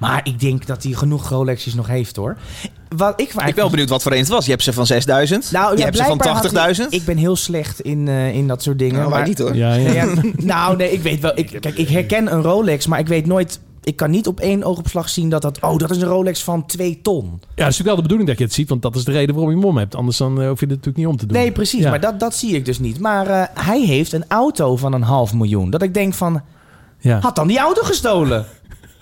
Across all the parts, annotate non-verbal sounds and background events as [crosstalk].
Maar ik denk dat hij genoeg Rolexjes nog heeft hoor. Wat ik, Ik ben wel benieuwd wat voor een het was. Je hebt ze van 6000. Nou, je ja, hebt ze van blijkbaar had hij- 80.000. Ik ben heel slecht in, eh, in dat soort dingen. Nou, maar- niet hoor. Ja, ja. Ja, nou, nee, ik weet wel. Ik, kijk, ik herken een Rolex, maar ik weet nooit. Ik kan niet op één oogopslag zien dat dat. Oh, dat is een Rolex van 2 ton. Ja, het is natuurlijk wel de bedoeling dat je het ziet, want dat is de reden waarom je mom hebt. Anders dan eh, hoef je het natuurlijk niet om te doen. Nee, precies. Ja. Maar dat, dat zie ik dus niet. Maar eh, hij heeft een auto van een half miljoen. Dat ik denk van. Ja. Had dan die auto gestolen?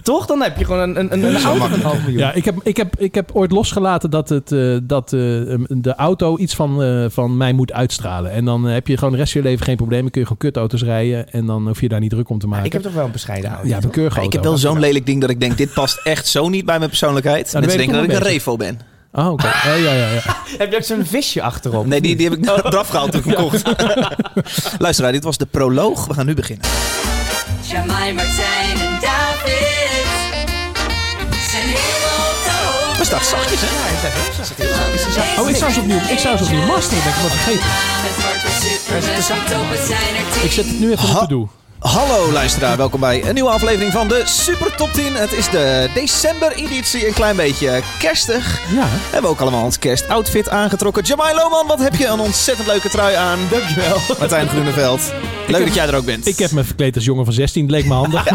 Toch? Dan heb je gewoon een, een, een, een auto van een half miljoen. Ja, ik heb, ik, heb, ik heb ooit losgelaten dat, het, eh, dat eh, de auto iets van, eh, van mij moet uitstralen. En dan heb je gewoon de rest van je leven geen probleem. Dan kun je gewoon kutauto's rijden en dan hoef je daar niet druk om te maken. ik heb toch wel een bescheiden auto. ja, een keurige Maar ik heb auto. wel zo'n lelijk ding dat ik denk, dit past echt zo niet bij mijn persoonlijkheid. dan Mensen weet ik denken dat ik een revo ben. Oh, oké. Oh, ja, ja, ja. [laughs] Heb je ook zo'n visje achterop? Nee, die, die heb ik eraf gehaald toen ik hem kocht. [laughs] Luister, dit was de proloog. We gaan nu beginnen. Jamai, Martijn en David Maar staat zachtjes, hè? Oh, ik zou ze opnieuw, ik zou ze opnieuw masteren. Ben ik wat vergeten. Het er tien. Ik zet het nu even op te doen. Hallo luisteraar, welkom bij een nieuwe aflevering van de Super Top 10. Het is de december-editie, een klein beetje kerstig. Ja. We hebben ook allemaal ons kerstoutfit aangetrokken. Jamai Lohman, wat heb je een ontzettend leuke trui aan. Dankjewel. Martijn Groeneveld, leuk dat jij er ook bent. Ik heb me verkleed als jongen van 16. Het leek me handig.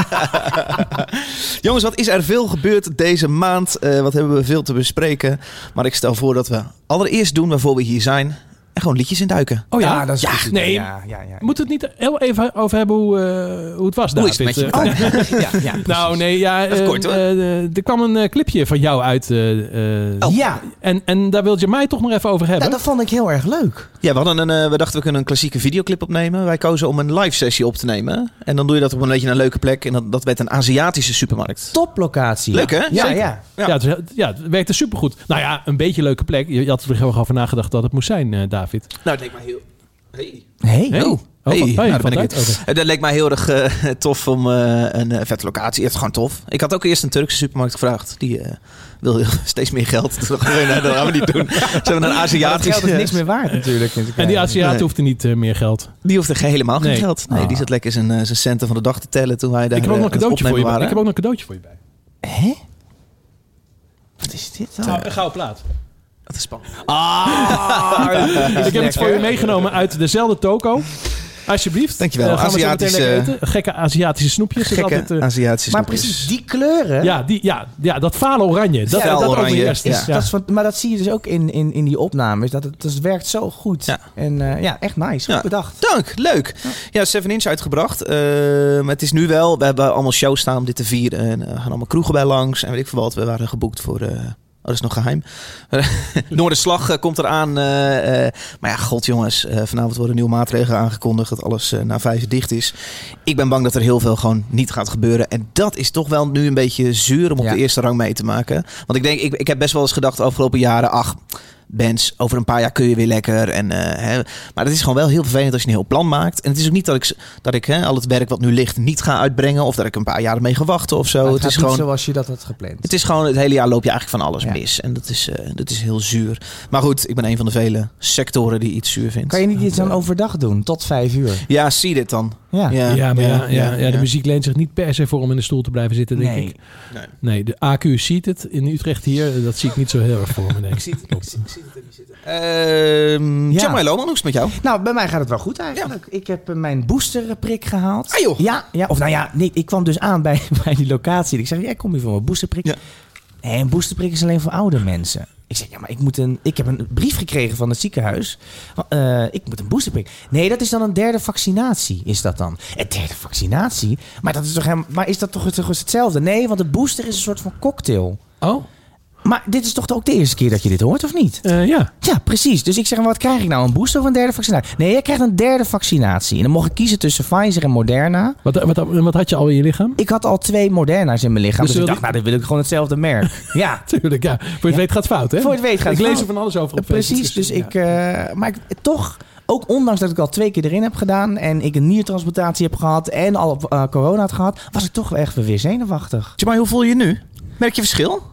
[laughs] Jongens, wat is er veel gebeurd deze maand? Eh, wat hebben we veel te bespreken? Maar ik stel voor dat we allereerst doen waarvoor we hier zijn. En gewoon liedjes induiken. Oh ja? Ja, dat is ja, goed. nee. Ja, ja, ja. Moeten we het niet heel even over hebben hoe, eh, hoe het was, Hoe is het met je? Eh, [laughs] [laughs] ja, ja, nou, nee, ja. Eh, kort, hoor. er kwam een clipje van jou uit. eh, eh, Oh. Ja, en, en daar wil je mij toch nog even over hebben. nou, dat vond ik heel erg leuk. Ja, we, hadden een, eh, we dachten we kunnen een klassieke videoclip opnemen. Wij kozen om een live sessie op te nemen. En dan doe je dat op een beetje een leuke plek. En dat, dat werd een Aziatische supermarkt. Toplocatie. Leuk, hè? Ja, ja. Ja. Ja, het, ja, het werkte supergoed. Nou ja, een beetje leuke plek. Je, je had er gewoon over nagedacht dat het moest zijn, eh, David. Nou, het leek mij heel... Hey. Hey. Hey. Oh, Oh, hey. van- nou, ben ik. Eh, Dat leek mij heel erg eh, [laughs] tof om eh, een eh, vette locatie. Het is gewoon tof. Ik had ook eerst een Turkse supermarkt gevraagd. Die eh wilde [laughs] steeds meer geld. [laughs] Dat gaan we niet doen. Ze hebben een Maar dat Aziatische... geld is niks meer waard natuurlijk. En die Aziat Nee. hoefde niet meer geld. Die hoefde geen- helemaal geen Nee. geld. Nee, die Ah. zat lekker zijn, zijn centen van de dag te tellen toen wij daar ik heb ook nog een cadeautje voor je bij. Ik heb ook nog een cadeautje voor je bij. Hè? Wat is dit dan? Een gouden plaat. Dat is spannend. Ah, [laughs] ik heb het voor je meegenomen uit dezelfde toko. Alsjeblieft. Dankjewel. Eh, gaan we zo meteen Aziatische- lekker eten. Gekke Aziatische snoepjes. Is Gekke altijd, eh, Aziatische Maar snoepjes. precies die kleuren. ja, die, ja, ja, dat falen oranje. Dat, Ja, dat oranje, overheerst. ja. Ja. Dat is van, maar dat zie je dus ook in, in, in die opnames. Dat het, dus het werkt zo goed. Ja. En eh, ja, echt nice. Goed Ja. bedacht. Dank, leuk. Ja, 7 Inch uitgebracht. Eh, maar het is nu wel, we hebben allemaal shows staan om dit te vieren. En gaan allemaal kroegen bij langs. En weet ik veel wat, we waren geboekt voor... Oh, dat is nog geheim. [laughs] Noorderslag eh, komt eraan. eh, maar ja, god jongens. vanavond worden nieuwe maatregelen aangekondigd. Dat alles na vijf dicht is. Ik ben bang dat er heel veel gewoon niet gaat gebeuren. En dat is toch wel nu een beetje zuur om op Ja. de eerste rang mee te maken. Want ik denk, ik, ik heb best wel eens gedacht de afgelopen jaren... Ach, bands, over een paar jaar kun je weer lekker. En, eh, hè, maar het is gewoon wel heel vervelend als je een heel plan maakt. En het is ook niet dat ik, dat ik hè, al het werk wat nu ligt niet ga uitbrengen. Of dat ik een paar jaar mee ga wachten of zo. Het, het, is gewoon... niet zoals je dat had gepland. Het is gewoon het hele jaar loop je eigenlijk van alles Ja. mis. En dat is, eh, dat is heel zuur. Maar goed, ik ben een van de vele sectoren die iets zuur vindt. Kan je niet iets dan overdag doen? Tot vijf uur. Ja, zie dit dan. Ja. Ja, maar ja, ja, ja, de muziek leent zich niet per se voor om in de stoel te blijven zitten, denk Nee. ik. Nee, de AQ ziet het in Utrecht hier. Dat zie ik niet zo heel erg voor me, denk ik. [laughs] zie, ik zie, ik zie het er niet zitten. Ehm Ja. Jamai Lohman, hoe is het met jou? Nou, bij mij gaat het wel goed eigenlijk. Ik heb eh, mijn boosterprik gehaald. Ah, joh. Ja, ja, of nou ja, nee, ik kwam dus aan bij, [laughs] bij die locatie. Ik zeg, ja, ik kom hier voor mijn boosterprik. Ja. Nee, een boosterprik is alleen voor oude mensen. Ik zeg, ja, maar ik, moet een, ik heb een brief gekregen van het ziekenhuis. Eh, ik moet een boosterprik. Nee, dat is dan een derde vaccinatie, is dat dan. Een derde vaccinatie? Maar, dat is, toch maar is dat toch, toch hetzelfde? Nee, want de booster is een soort van cocktail. Oh, Maar dit is toch ook de eerste keer dat je dit hoort, of niet? eh, ja. Ja, precies. Dus ik zeg, wat krijg ik nou? Een booster of een derde vaccinatie? Nee, jij krijgt een derde vaccinatie. En dan mocht ik kiezen tussen Pfizer en Moderna. Wat, wat, wat had je al in je lichaam? Ik had al twee Moderna's in mijn lichaam. Dus Dus, ik dacht, nou, dan wil ik gewoon hetzelfde merk. [laughs] ja, Tuurlijk, ja. Voor je het weet gaat het fout, hè? voor het weet gaat Ik het lees fout. er van alles over op precies. Facebook, Dus ja. ik... eh, maar ik, toch, ook ondanks dat ik al twee keer erin heb gedaan... en ik een niertransplantatie heb gehad en al eh, corona had gehad... was ik toch wel echt weer zenuwachtig. Jamai, hoe voel je je nu? Merk je verschil?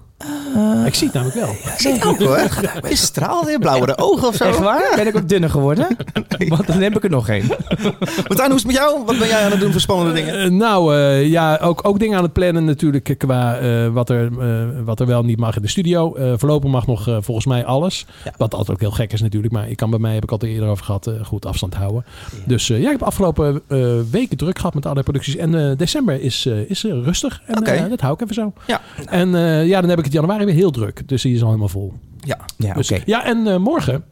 Ik zie het namelijk wel. Zit ook hoor. [laughs] Je straalt weer blauwere ogen of zo. Echt waar? Ben ik ook dunner geworden? [laughs] Want dan heb ik er nog één. Martijn, hoe is het met jou? Wat ben jij aan het doen voor spannende dingen? Eh, nou, eh, ja, ook, ook dingen aan het plannen natuurlijk qua eh, wat, er, eh, wat er wel niet mag in de studio. Eh, voorlopig mag nog eh, volgens mij alles. Ja. Wat altijd ook heel gek is natuurlijk. Maar ik kan bij mij, heb ik altijd eerder over gehad, eh, goed afstand houden. Dus eh, ja, ik heb afgelopen eh, weken druk gehad met alle producties. En eh, december is, eh, is eh, rustig. En eh, dat hou ik even zo. Ja. En eh, ja, dan heb ik het januari weer heel druk. Dus die is al helemaal vol. Ja. Ja, oké. Dus, Ja, en eh, morgen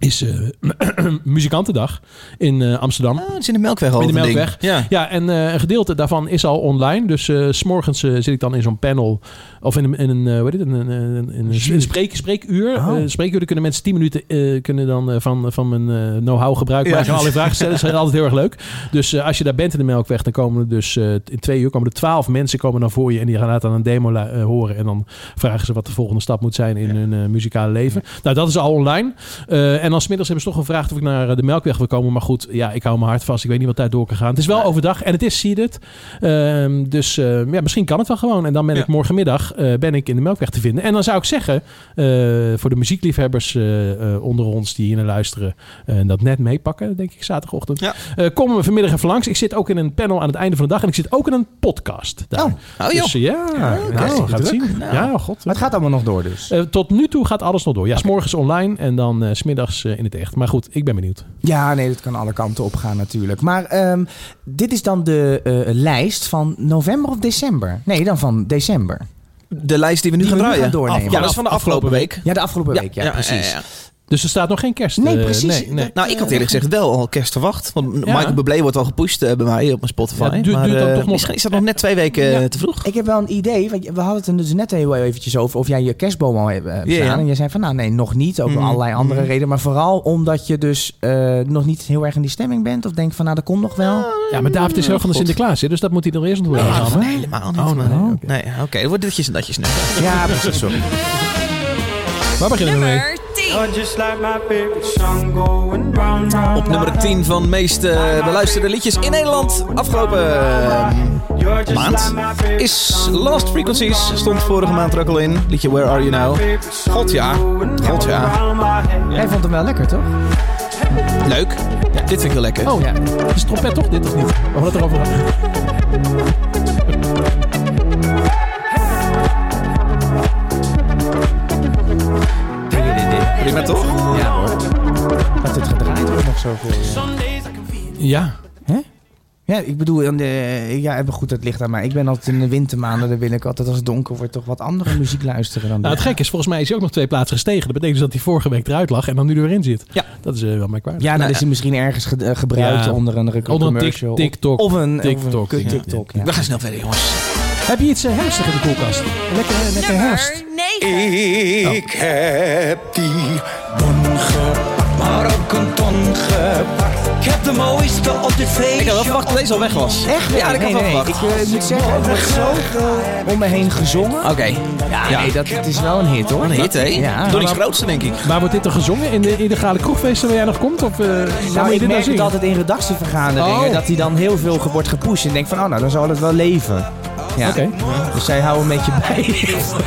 is eh [clears throat] muzikantendag in eh, Amsterdam. Ah, het is in de Melkweg al. In de. Melkweg. Ja. Ja, en eh, een gedeelte daarvan is al online. Dus s s'morgens zit ik dan in zo'n panel. Of in een, in een, hoe heet het, een, een, een, een, een spreek, spreekuur. Oh. Spreekuur, kunnen mensen 10 minuten kunnen dan, van, van mijn know-how gebruik Ja. maken. En alle vragen stellen. Dat is [laughs] altijd heel erg leuk. Dus als je daar bent in de Melkweg, dan komen er dus in twee uur komen er twaalf mensen komen dan voor je. En die gaan laten dan een demo horen. En dan vragen ze wat de volgende stap moet zijn in hun muzikale leven. Nou, dat is al online. Eh, en dan smiddags hebben ze toch gevraagd of ik naar eh, de Melkweg wil komen. Maar goed, ja, ik hou mijn hart vast. Ik weet niet wat daar door kan gaan. Het is wel overdag en het is seeded. Ehm, dus eh, ja, misschien kan het wel gewoon. En dan ben Ja. ik morgenmiddag eh, ben ik in de Melkweg te vinden. En dan zou ik zeggen, voor de muziekliefhebbers onder ons die hier naar luisteren... eh, dat net meepakken, denk ik, zaterdagochtend. Ja. Komen we vanmiddag even langs. Ik zit ook in een panel aan het einde van de dag. En ik zit ook in een podcast daar. Oh. Oh joh. Dus, ja, oké. nou, we gaan het zien. Ja, god. Maar het gaat allemaal nog door dus. Tot nu toe gaat alles nog door. Ja, s morgens online en dan s smiddags eh, in het echt. Maar goed, ik ben benieuwd. Ja, nee, dat kan alle kanten op gaan natuurlijk. Maar ehm, dit is dan de eh, lijst van november of december? Nee, dan van december. De lijst die we nu Die gaan we nu draaien. gaan doornemen. Ja, dat is van de afgelopen week. Ja, de afgelopen week, ja, precies. ja, ja. Dus er staat nog geen kerst. Nee, eh, precies. nee, nee. Nou, ik had eerlijk gezegd wel al kerst verwacht. Want Ja. Michael Bublé wordt al gepusht eh, bij mij op mijn Spotify. Ja, het duurt- maar duurt dan eh, toch nog- misschien is dat nog net twee weken Ja. te vroeg. Ik heb wel een idee, want we hadden het er dus net heel eventjes over of jij je kerstboom al hebt staan. En jij zei van nou nee, nog niet. Ook Mm. allerlei andere Mm. redenen. Maar vooral omdat je dus eh, nog niet heel erg in die stemming bent. Of denkt van nou, dat komt nog wel. Ja, maar David is heel van de. Sinterklaas. hè, Dus dat moet hij er eerst nog wel Ah, gaan. hè? helemaal niet. Oh, nee, maar- oké. nee, oké. Het wordt ditjes en datjes nu. Ja, [laughs] precies. Sorry. Waar beginnen we mee? Nummer 10. You're just like my favorite song going round, round. Op nummer 10 van de meest beluisterde liedjes in Nederland afgelopen maand is Lost Frequencies. Stond vorige maand er ook al in. Liedje Where Are You Now. God ja. God ja. Jij vond hem wel lekker, toch? Leuk. Ja, dit vind ik heel lekker. Oh, ja. Het is trompet toch? Dit of niet? We hadden het erover gehad. Prima toch? Ja hoor. Dat het gedraaid wordt nog zoveel. Ja. Ja, ik bedoel, aan de, ja, maar goed, het ligt aan mij. Ik ben altijd in de wintermaanden, dan wil ik altijd als het donker wordt toch wat andere muziek luisteren dan Nou, het gekke is, volgens mij is hij ook nog twee plaatsen gestegen. Dat betekent dus dat hij vorige week eruit lag en dan nu er weer in zit. Ja. Dat is eh, wel merkwaardig. Ja, dan is hij misschien ergens ge- eh, gebruikt Ja. onder een Onder een tik- commercial. TikTok. Of een TikTok, Of een ja. TikTok, ja. We gaan snel verder jongens. Heb je iets uh, herfstig in de koelkast? Lekker, eh, lekker herfst. 9. Ik heb die bon gepakt, maar ook een ton gepakt. Ik heb de mooiste op dit feest. Ik had wel verwacht dat deze al weg was. Echt? Ja, dat nee, kan nee, wel nee. verwacht. Ik eh, moet zeggen, er wordt zoveel om me heen gezongen. Oké. Ja, Ja. nee, dat, het is wel een hit hoor. Een hit, hè? Ja. Donnie's grootste, denk ik. Maar wordt dit er gezongen in de illegale kroegfeesten waar jij nog komt? Of uh, Nou, ik je dit merk nou het altijd in redactievergaderingen, Oh. dat hij dan heel veel ge- wordt gepusht. En denkt van, oh nou, dan zal het wel leven. Ja. Oké. Dus zij houden een beetje bij.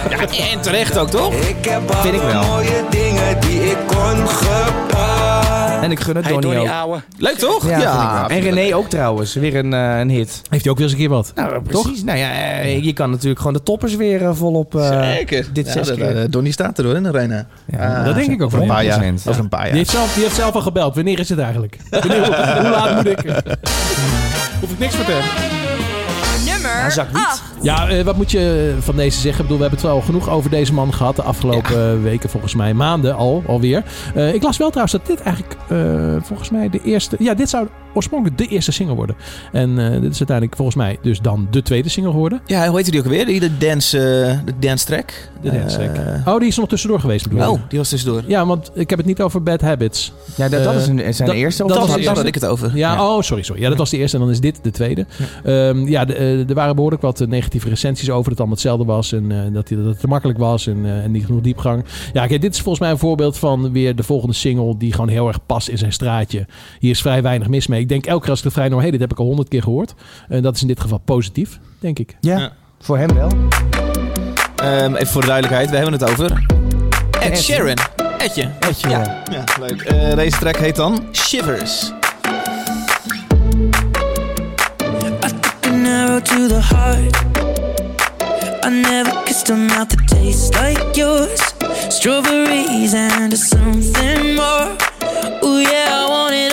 Ja, en terecht ook, toch? Ik heb alle Vind ik wel. mooie dingen die ik kon gepakt. En ik gun het Hey, Donnie ook. ouwe. Leuk, toch? Ja. En René ook trouwens, weer een, eh, een hit. Heeft hij ook weer eens een keer wat? Nou, precies. Nou ja, eh, je kan natuurlijk gewoon de toppers weer eh, volop... eh, Zeker. Dit ja, zes dat, keer. Donnie staat er hoor in de arena. Ja, dat denk ik ook wel. een paar jaar. 100%. Over een paar Die jaar. heeft, zelf, die heeft zelf al gebeld. Wanneer is het eigenlijk? Wanneer, hoe, hoe laat moet ik? [laughs] Hoef ik niks vertellen. Nummer zak niet. 8. Ja, eh, wat moet je van deze zeggen? Ik bedoel, we hebben het wel genoeg over deze man gehad de afgelopen eh, weken, volgens mij maanden al, alweer. Eh, ik las wel trouwens dat dit eigenlijk eh, volgens mij de eerste... Ja, dit zou oorspronkelijk de eerste single worden. En eh, dit is uiteindelijk volgens mij dus dan de tweede single geworden. Ja, hoe heette die ook alweer? Die de dance, eh, de dance track. De dance track. Eh, Oh, die is nog tussendoor geweest bedoel je? oh, die was tussendoor. Ja, want ik heb het niet over Bad Habits. Ja, dat, dat is een, zijn dat- eerste. of dat was had ik het over. Ja, Ja. oh, sorry, sorry. Ja, dat was de eerste en dan is dit de tweede. Ja, ja de, eh, er waren behoorlijk wat negatieve recensies over dat het allemaal hetzelfde was en eh, dat, het te makkelijk was en, eh, en niet genoeg diepgang. Ja, kijk, dit is volgens mij een voorbeeld van weer de volgende single die gewoon heel erg past in zijn straatje. Hier is vrij weinig mis mee. Ik denk elke keer als ik het vrij nou, hey, dit heb ik al honderd keer gehoord. En dat is in dit geval positief, denk ik. Ja, Ja. voor hem wel. Ehm, even voor de duidelijkheid, we hebben het over Ed Ed. Sheeran. Edje. Edje, ja. ja. leuk. Eh, deze track heet dan Shivers. An arrow to the heart. I never kissed a mouth that tastes like yours. Strawberries and something more. Ooh yeah, I want it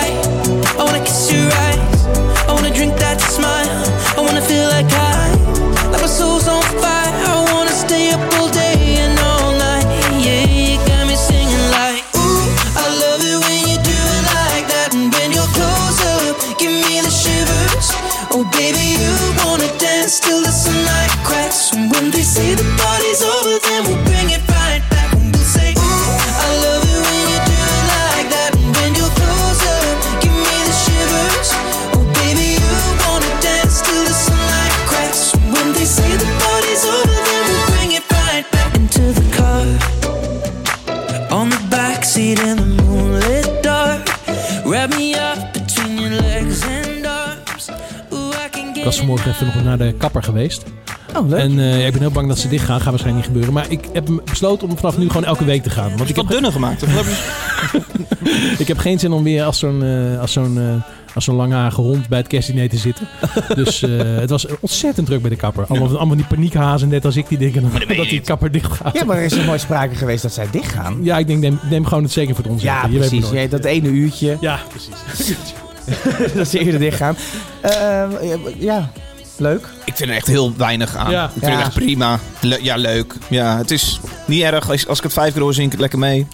naar de kapper geweest. Oh, leuk. En eh, ik ben heel bang dat ze dicht gaan. Gaat waarschijnlijk niet gebeuren. Maar ik heb besloten om vanaf nu gewoon elke week te gaan. Want ik Ik heb, dunner gemaakt. [laughs] Ik heb geen zin om weer als zo'n eh, als zo'n eh, als zo'n langharige hond bij het kerstdiner te zitten. [laughs] Dus eh, het was ontzettend druk bij de kapper. Allemaal, allemaal die paniekhazen net als ik die denken dat, dat die kapper dicht gaat. Ja, maar er is er nooit sprake geweest dat zij dichtgaan. Ja, ik denk, neem, neem gewoon het zeker voor het onzeker. Ja, Je precies. Ja, dat ene uurtje Ja, precies. [laughs] dat ze eerder dichtgaan. Eh, ja, leuk. Ik vind er echt heel weinig aan. Ja. Ik vind Ja. het echt prima. Le- ja, leuk. Ja, het is niet erg. Als, als ik het vijf keer hoor, zing ik het lekker mee.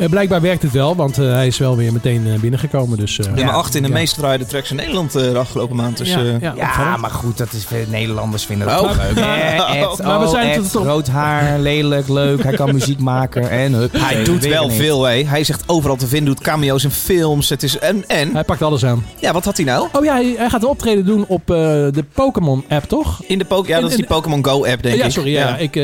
Eh, blijkbaar werkt het wel, want eh, hij is wel weer meteen eh, binnengekomen. Dus, eh, Nummer 8 in de Ja. meest gedraaide tracks in Nederland eh, de afgelopen maand. Dus, ja, eh, ja, Ja, maar goed, dat is, Nederlanders vinden dat Oh. ook leuk. [laughs] Eh, Ed, Maar we oh, zijn Ed, tot- tot- rood haar, lelijk, leuk. Hij kan muziek maken en hup. Hij doet wel veel, hè. Hij zegt overal te vinden, doet cameo's in films. Het is, en, en, Hij pakt alles aan. ja, wat had hij nou? Oh ja, hij, gaat een optreden doen op eh, de Pokémon-app, toch? In de Poké, ja, dat is die Pokémon Go-app, denk ja, ik. sorry, ja, Ik,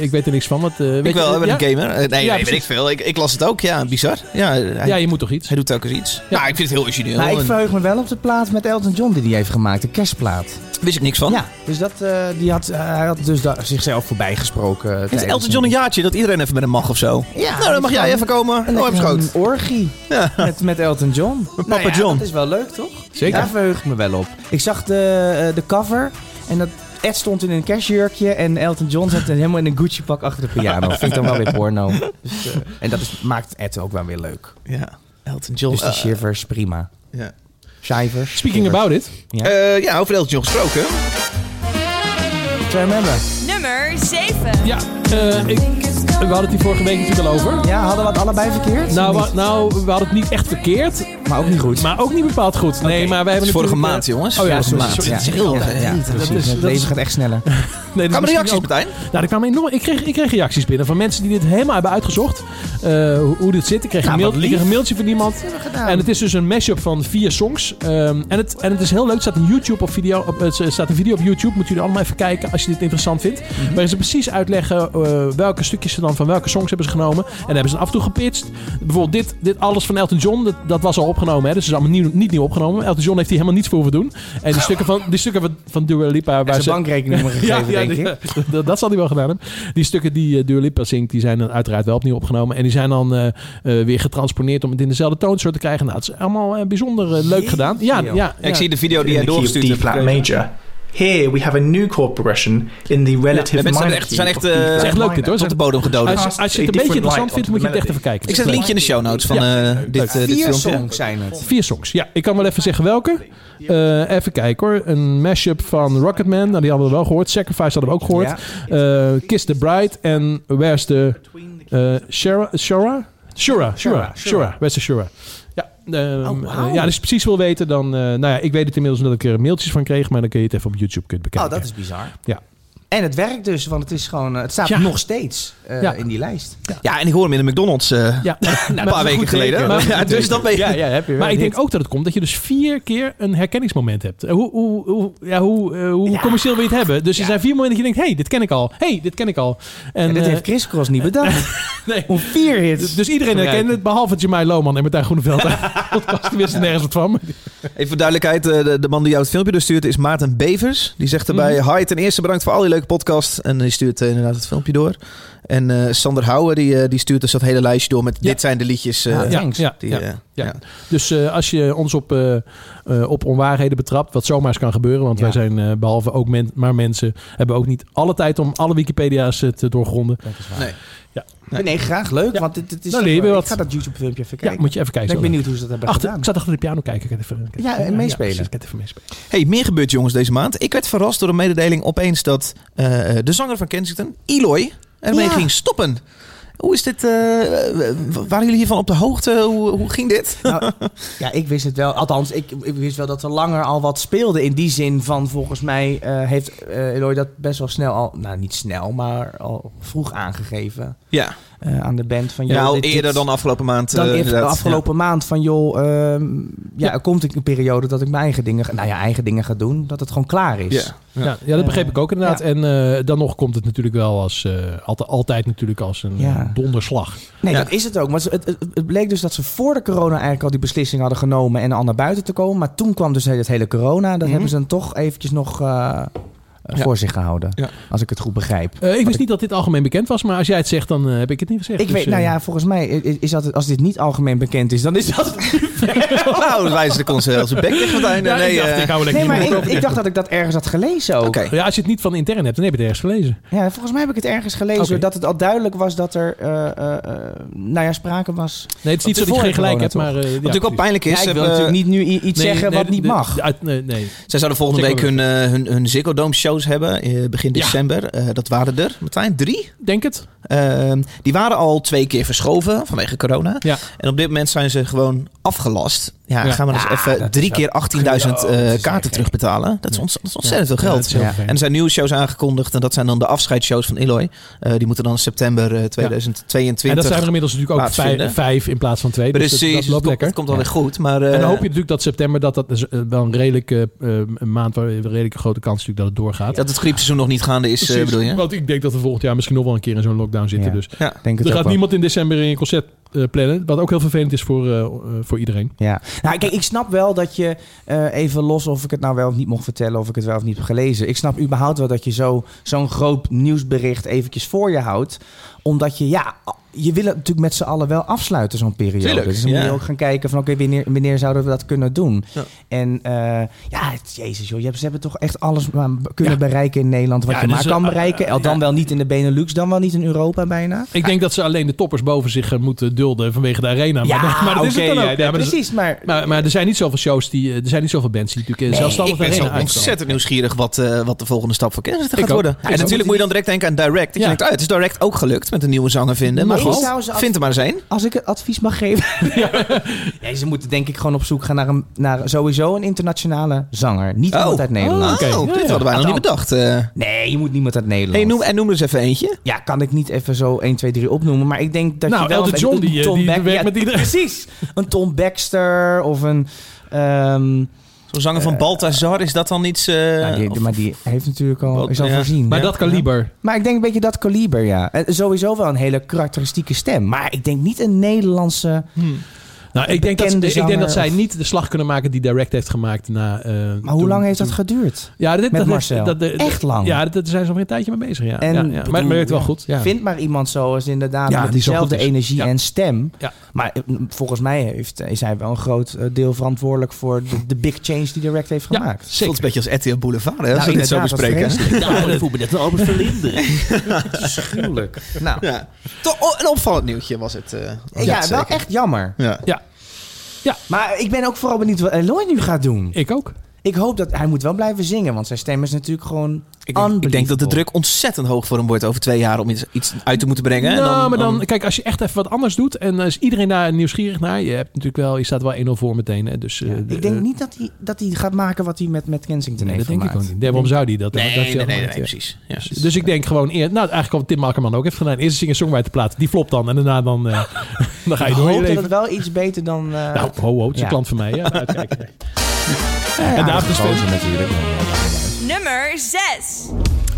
ik weet er niks van. Wat, eh, weet Ik wel, ik ben ja? een gamer. Nee, Ja, weet ik veel. Ik, ik las het ook, ja, bizar. Ja, hij, Ja, je moet toch iets? hij doet telkens iets. Ja, ik vind het heel origineel. Nou, ik verheug me wel op de plaat met Elton John die hij heeft gemaakt. De kerstplaat. wist ik niks van. Ja, dus dat, eh, die had, eh, hij had dus zichzelf voorbij gesproken. Is Elton John een jaartje dat iedereen even met hem mag of zo? Ja, nou, dan mag jij even komen. Een, Oh, een orgie [laughs] Ja. met, met Elton John. Papa Nou ja, John. Dat is wel leuk, toch? Zeker. Daar verheug ik me wel op. Ik zag de, eh, de cover en dat Ed stond in een kerstjurkje en Elton John zat helemaal in een Gucci-pak achter de piano. Vind ik dan wel weer porno. Dus, eh, en dat is, maakt Ed ook wel weer leuk. Ja, Elton John. Dus die eh, shivers, prima. ja. Shivers. Speaking shivers. about it. Ja. Eh, ja, over Elton John gesproken. Hebben? Nummer 7. Ja, eh, ik, we hadden het hier vorige week natuurlijk al over. Ja, hadden we het allebei verkeerd? Nou, wa- nou, we hadden het niet echt verkeerd, maar ook niet goed. maar ook niet bepaald goed. Nee, maar wij Het hebben vorige maand, eh, jongens. Oh ja, vorige sorry, maand. sorry. Het is heel... ja, ja, dat precies. is- het dat is- gaat echt sneller. [laughs] Nee, we misschien reacties, Martijn? Nou, er kwamen enorm, ik, kreeg, ik kreeg reacties binnen van mensen die dit helemaal hebben uitgezocht. eh, hoe, hoe dit zit. Ik kreeg, Nou, een, mail, wat ik kreeg een mailtje van iemand. gedaan. En het is dus een mashup van vier songs. Ehm, en, het, en het is heel leuk. Het staat een, YouTube op video, op, het staat een video op YouTube. Moet jullie allemaal even kijken als je dit interessant vindt. Mhm. Waarin ze precies uitleggen eh, welke stukjes ze dan van welke songs hebben ze genomen. En dan hebben ze af en toe gepitcht. Bijvoorbeeld dit, dit alles van Elton John. Dat, dat was al opgenomen. Hè, dus het is allemaal nieuw, niet nieuw opgenomen. Elton John heeft hier helemaal niets voor hoeven doen. En die stukken van, die stukken van, van Dua Lipa... Waar zijn bankrekeningnummer [laughs] gegeven, denk die- ik. [laughs] dat, dat zal hij wel gedaan hebben. Die stukken die uh, Dua Lipa zingt, die zijn dan uiteraard wel opnieuw opgenomen. En die zijn dan eh, eh, weer getransponeerd om het in dezelfde toonsoort te krijgen. Nou, het is allemaal eh, bijzonder leuk gedaan. Ja, ja, ja. Ik zie de video die jij the key of doorgestuurd D hebt. flat gekregen. major. Here we have a new chord progression in the relative Ja, minor zijn echt- key zijn echt, eh, is echt leuk dit hoor. Tot de bodem gedood. Als, als je het een beetje interessant vindt, moet je het echt even kijken. Ik zet een linkje in de show notes van eh, dit, eh, dit Vier filmpje. songs zijn het. Vier songs. Ja, ik kan wel even zeggen welke. Eh, even kijken hoor. Een mashup van Rocketman. Nou, die hadden we wel gehoord. Sacrifice hadden we ook gehoord. Eh, Kiss the Bride en Where's the... eh Shara? Shura? Shura. Shura. Shura. Where's the Shura? Ja, ehm, Oh, eh, ja, als je precies wil weten, dan... eh, nou ja, ik weet het inmiddels omdat ik er mailtjes van kreeg. Maar dan kun je het even op YouTube kunt bekijken. Oh, dat is bizar. Ja. En het werkt dus, want het is gewoon, eh, het staat Ja. nog steeds eh, Ja. in die lijst. Ja, en ik hoor hem in de McDonald's eh, Ja. [laughs] een paar weken geleden. Maar- [laughs] ja, dus dan ben je... Ja, ja, heb je wel Maar ik denk ook dat het komt dat je dus vier keer een herkenningsmoment hebt. Hoe, hoe, hoe, ja, hoe, hoe Ja. commercieel wil je het hebben? Dus er zijn vier momenten dat je denkt, hey, dit ken ik al. hey, dit ken ik al. En, En dit heeft Chris Cross niet bedacht. [laughs] nee. Om vier hits. Dus iedereen herkent het, behalve Jamai Lohman en Martijn Groeneveld. podcast, die wist er nergens wat van. Even voor duidelijkheid, eh, de, de man die jou het filmpje doorstuurt is Maarten Bevers. Die zegt erbij, Mhm. hi, ten eerste bedankt voor al die leuke podcast. En die stuurt eh, inderdaad het filmpje door. En eh, Sander Houwer, die, eh, die stuurt dus dat hele lijstje door met Ja. dit zijn de liedjes. eh, Ja, Ja, thanks. ja, die, ja. eh, ja. ja. Dus eh, als je ons op, eh, eh, op onwaarheden betrapt, wat zomaar eens kan gebeuren, want Ja. wij zijn eh, behalve ook men, maar mensen, hebben ook niet alle tijd om alle Wikipedia's te doorgronden. Dat is waar. Nee. Nee, nee, graag. Leuk, Ja. want dit, dit is Dan toch leer je wel- wat. Ik ga dat YouTube-filmpje even Ja, kijken. moet je even ik kijken. ben zo. benieuwd hoe ze dat hebben Achter, gedaan. ik zat achter de piano kijken. Ik even, ik Ja, en meespelen. precies, ik kan even meespelen. Hey, meer gebeurt jongens deze maand. Ik werd verrast door een mededeling opeens dat eh, de zanger van Kensington, Eloy, ermee Ja. ging stoppen. Hoe is dit? eh, waren jullie hiervan op de hoogte? Hoe, hoe ging dit? Nou, [laughs] ja, ik wist het wel. Althans, ik, ik wist wel dat er langer al wat speelde. In die zin van, volgens mij eh, heeft Eloy dat best wel snel al... Nou, niet snel, maar al vroeg aangegeven Ja, eh, aan de band. Van, ja al dit- eerder dit- dan afgelopen maand. Dan eh, even de afgelopen maand van, joh, ehm, ja, er komt een periode dat ik mijn eigen dingen, ga- nou ja, eigen dingen ga doen. Dat het gewoon klaar is. Ja. Ja, ja, dat begreep Eh, ik ook inderdaad. ja. En eh, dan nog komt het natuurlijk wel als eh, altijd, altijd natuurlijk als een Ja. eh, donderslag. Nee, Ja. dat is het ook. Maar het, het, het bleek dus dat ze voor de corona eigenlijk al die beslissing hadden genomen en al naar buiten te komen. Maar toen kwam dus het hele corona. Dat Mhm. hebben ze dan toch eventjes nog eh, Ja. voor zich gehouden. Ja. Als ik het goed begrijp. Eh, ik wist niet dat dit algemeen bekend was, maar als jij het zegt, dan eh, heb ik het niet gezegd. Ik Dus, weet, eh, nou ja, volgens mij is, is dat, als dit niet algemeen bekend is, dan is dat... [laughs] nou, dan wijzen de een bek het einde. ja, nee, ik dacht, eh, ik hou Nee, maar ik, ik dacht dat ik dat ergens had gelezen ook. Oké. Ja, als je het niet van internet hebt, dan heb je het ergens gelezen. Ja, volgens mij heb ik het ergens gelezen. Oké. Dat het al duidelijk was dat er, eh, eh, eh, nou ja, sprake was. Nee, het is niet zo dat je voor geen gelijk hebt, toch? maar... eh, ja, Wat natuurlijk wel pijnlijk is. Ik wil natuurlijk niet nu iets zeggen wat niet mag. nee, nee. Zij zouden volgende week hun, eh, hun, hun Ziggo Dome shows hebben, eh, begin december. Eh, dat waren er, Martijn, drie. Denk het. Ehm, die waren al twee keer verschoven vanwege corona. Ja. En op dit moment zijn ze gewoon afgelast. Ja, Ja. gaan we dus even drie keer 18.000 ook- eh, kaarten terugbetalen. Dat is, ont- dat is ontzettend veel geld. En er zijn nieuwe shows aangekondigd. En dat zijn dan de afscheidsshows van Eloy. Eh, die moeten dan in september eh, 2022. En dat zijn er inmiddels natuurlijk ook vijf, vijf in plaats van twee. Dus Precies, dat, dat dus loopt lekker. dat komt alweer goed. Maar, eh, En dan hoop je natuurlijk dat september, dat dat is eh, wel een redelijke eh, een maand waar een redelijke grote kans natuurlijk dat het doorgaat. dat het griepseizoen nog niet gaande is, eh, Precies. bedoel je? Want ik denk dat we volgend jaar misschien nog wel een keer in zo'n lockdown zitten. Ja. Dus Ja. Denk het er gaat niemand in december in een concert eh, plannen. Wat ook heel vervelend is voor, eh, eh, voor iedereen. Ja, nou, kijk, ik snap wel dat je eh, even los of ik het nou wel of niet mocht vertellen, of ik het wel of niet heb gelezen. Ik snap überhaupt wel dat je zo, zo'n groot nieuwsbericht eventjes voor je houdt. Omdat je, ja, je wil het natuurlijk met z'n allen wel afsluiten, zo'n periode. Tuurlijk, dus dan moet ja. je ook gaan kijken van, oké, wanneer, wanneer zouden we dat kunnen doen? Ja. En eh, ja, het- jezus joh, ze hebben toch echt alles kunnen Ja. bereiken in Nederland wat Ja, je dus, maar kan eh, bereiken. Al dan ja. wel niet in de Benelux, dan wel niet in Europa bijna. Ik denk dat ze alleen de toppers boven zich eh, moeten dulden vanwege de arena. Ja, maar, maar dat is het dan ook. maar, precies, maar... maar, maar er zijn niet zoveel shows die, eh, er zijn niet zoveel bands die natuurlijk Nee, zelfstandig Ik ben de zo arena uitkomen. ontzettend nieuwsgierig wat, eh, wat de volgende stap voor Ik gaat ook. worden. En natuurlijk moet je dan direct denken aan Direct. Dat je Ja. denkt, oh, het is Direct ook gelukt met een nieuwe zanger vinden. Maar Nee, goed, vind er maar eens één. Als ik het advies mag geven. [laughs] ja. ze moeten denk ik gewoon op zoek gaan naar, een, naar sowieso een internationale zanger. Niet Oh. iemand uit Nederland. oké. Oh, dit ja. hadden wij nog niet bedacht. eh. Nee, je moet niemand uit Nederland. Hey, noem, en noem er eens even eentje. Ja, kan ik niet even zo 1, 2, 3 opnoemen. Maar ik denk dat Nou, je wel... Elton John, die, eh, Tom die Back- werkt met iedereen. Precies. Een Tom Baxter of een... ehm, Zo'n zanger van Balthazar, is dat dan iets... eh, nou, die, of- maar die heeft natuurlijk al, Wat- is al ja. voorzien. Maar Ja. dat kaliber. Maar ik denk een beetje dat kaliber, ja. Eh, Sowieso wel een hele karakteristieke stem. Maar ik denk niet een Nederlandse... Nou, ik denk, dat, ik denk dat zij of- niet de slag kunnen maken die Direct heeft gemaakt na... eh, Maar hoe toen- lang heeft dat geduurd? Ja, dit, met dat, Marcel? Dat, dat- Echt lang? Ja, dat- daar zijn ze al een tijdje mee bezig. Ja. En ja, ja. bedoel, Maar het werkt wel goed. Ja. Vind maar iemand zoals inderdaad Ja, met dezelfde is. energie Ja. en stem. Ja. Maar eh, volgens mij heeft, is hij wel een groot eh, deel verantwoordelijk voor de, de big change die Direct heeft gemaakt. Voelt zeker. een beetje als RTL Boulevard, hè, als Nou, we dit zo bespreken. ik voel me net Albert Verlinde. Gruwelijk. [laughs] Nou, Ja. Toch oh, een opvallend nieuwtje was het. eh, ja, het wel echt jammer. Ja. Maar ik ben ook vooral benieuwd wat Eloy nu gaat doen. Ik ook. Ik hoop dat hij moet wel blijven zingen, want zijn stem is natuurlijk gewoon Ik denk, ik denk dat de druk ontzettend hoog voor hem wordt over twee jaar om iets, iets uit te moeten brengen. En nou, maar dan, dan- kijk, als je echt even wat anders doet en dan is iedereen daar nieuwsgierig naar. Je hebt natuurlijk wel, je staat wel 1-0 voor meteen. Hè, dus, eh, de- Ik denk eh, niet dat hij, dat hij gaat maken wat hij met, met Kensington Nee, heeft dat denk ik ook niet. Nee, waarom zou die dat? Nee, dat nee, hij nee, nee, nee, ja. precies. Ja. Dus, dus ik denk gewoon eer, nou eigenlijk wat Tim Malkerman ook heeft gedaan. Eerst zingen songwriter plaat, die flopt dan en daarna dan, eh, [laughs] [laughs] dan ga je Ik door je hoop dat het wel iets beter dan... eh Nou, ho, ho, het is Ja. een klant van mij. Ja, [laughs] nou, ja, en aardige is veel- gozer natuurlijk. Nummer 6.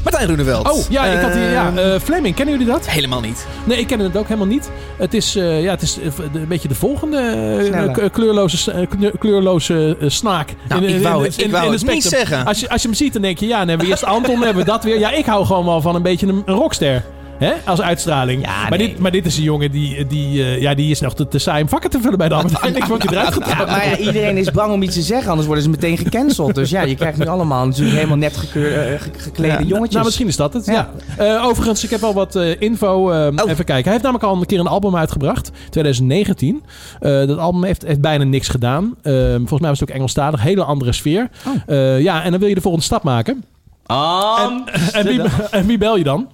Martijn Roeneveld. Oh, ja, ik had hier, ja, Eh, eh, Fleming, kennen jullie dat? helemaal niet. Nee, ik ken het ook helemaal niet. Het is, eh, ja, het is een beetje de volgende kleurloze, kleurloze snaak. Nou, In- ik wou in- ik wou in het het niet zeggen. Als je, als je hem ziet, dan denk je, ja, dan hebben we eerst Anton, dan hebben we dat weer. Ja, ik hou gewoon wel van een beetje een, een rockster. Hè? Als uitstraling. Ja, maar, nee. dit, maar dit is een jongen die, die, eh, ja, die is nog te, te saai om vakken te vullen bij de [laughs] Albert Heijn. Ik word hij eruit Ja, getrapt. maar ja, iedereen is bang om iets te zeggen, anders worden ze meteen gecanceld. Dus ja, je krijgt nu allemaal natuurlijk helemaal net gekeur, eh, ge- geklede Ja, jongetjes. Nou, misschien is dat het. Ja. Ja. Eh, overigens, ik heb wel wat eh, info. Oh. Even kijken. Hij heeft namelijk al een keer een album uitgebracht. 2019. Eh, dat album heeft, heeft bijna niks gedaan. Volgens mij was het ook Engelstalig. Hele andere sfeer. Oh. Eh, ja, en dan wil je de volgende stap maken. En, [laughs] en, wie, en wie bel je dan?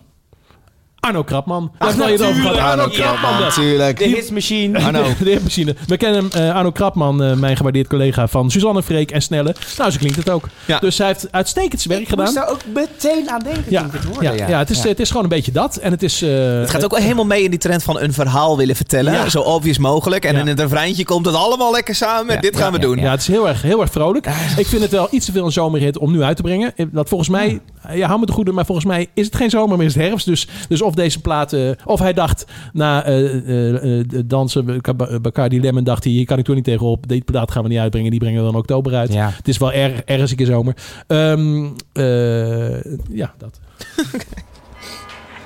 Arno Krapman. Daar je. Arno Krapman. natuurlijk. De hitsmachine. Arno. [laughs] De hitmachine. We kennen hem, eh, Arno Krapman, eh, mijn gewaardeerd collega van Suzanne Freek en Snelle. Nou, zo klinkt het ook. Ja. Dus hij heeft uitstekend zijn werk Ik moest gedaan. daar ook meteen aan denken Ja, toen ik het hoorde. ja, ja. het, is, het is gewoon een beetje dat. En het is... eh, Het gaat ook wel helemaal mee in die trend van een verhaal willen vertellen. Ja. Zo obvious mogelijk. En Ja. in het refreintje komt het allemaal lekker samen. Ja, Dit gaan ja, we ja, doen. Ja, het is heel erg, heel erg vrolijk. Ik vind het wel iets te veel een zomerhit om nu uit te brengen. Dat volgens mij, ja, hou me de goede, maar volgens mij is het geen zomer, maar is het herfst. Dus, dus of deze plaat, eh, of hij dacht na eh, eh, eh, dansen, Bacardi Lemon, dacht hij, hier kan ik toch niet tegenop. Deze plaat gaan we niet uitbrengen, die brengen we dan oktober uit. Ja. Het is wel erg, ergens een keer zomer. Ehm, eh, ja, dat. [laughs]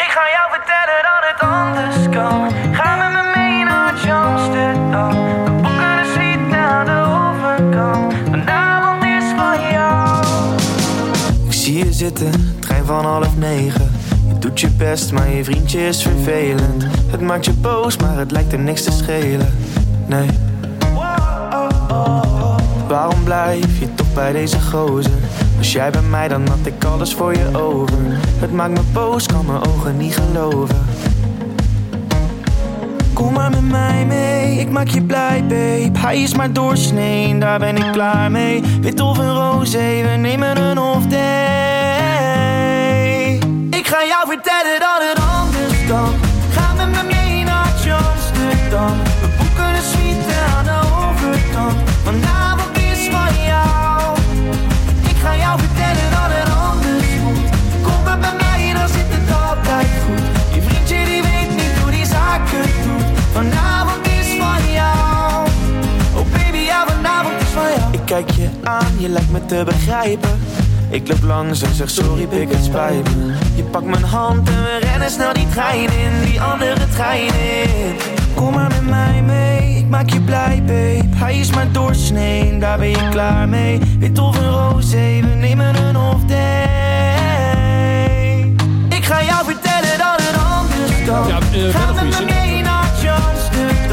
Ik ga jou vertellen dat het anders kan. Ga met me mee naar Amsterdam. We boeken een suite aan de overkant. Je zitten, trein van half negen. Je doet je best, maar je vriendje is vervelend. Het maakt je boos, maar het lijkt hem niks te schelen. Nee. Waarom blijf je toch bij deze gozer? Was jij bij mij, dan had ik alles voor je over. Het maakt me boos, kan mijn ogen niet geloven. Kom maar met mij mee, ik maak je blij, babe. Hij is maar doorsnee, daar ben ik klaar mee. Wit of een roze, we nemen een off day. Ik ga jou vertellen dat het je lijkt me te begrijpen. Ik loop langs en zeg sorry, pik het spijt me. Je pakt mijn hand en we rennen snel die trein in, die andere trein in. Kom maar met mij mee, ik maak je blij, babe. Hij is maar doorsnee, daar ben je klaar mee. Wit of een roze, we nemen een off day. Ik ga jou vertellen dat het anders kan. Ja, Ga goede met me mee.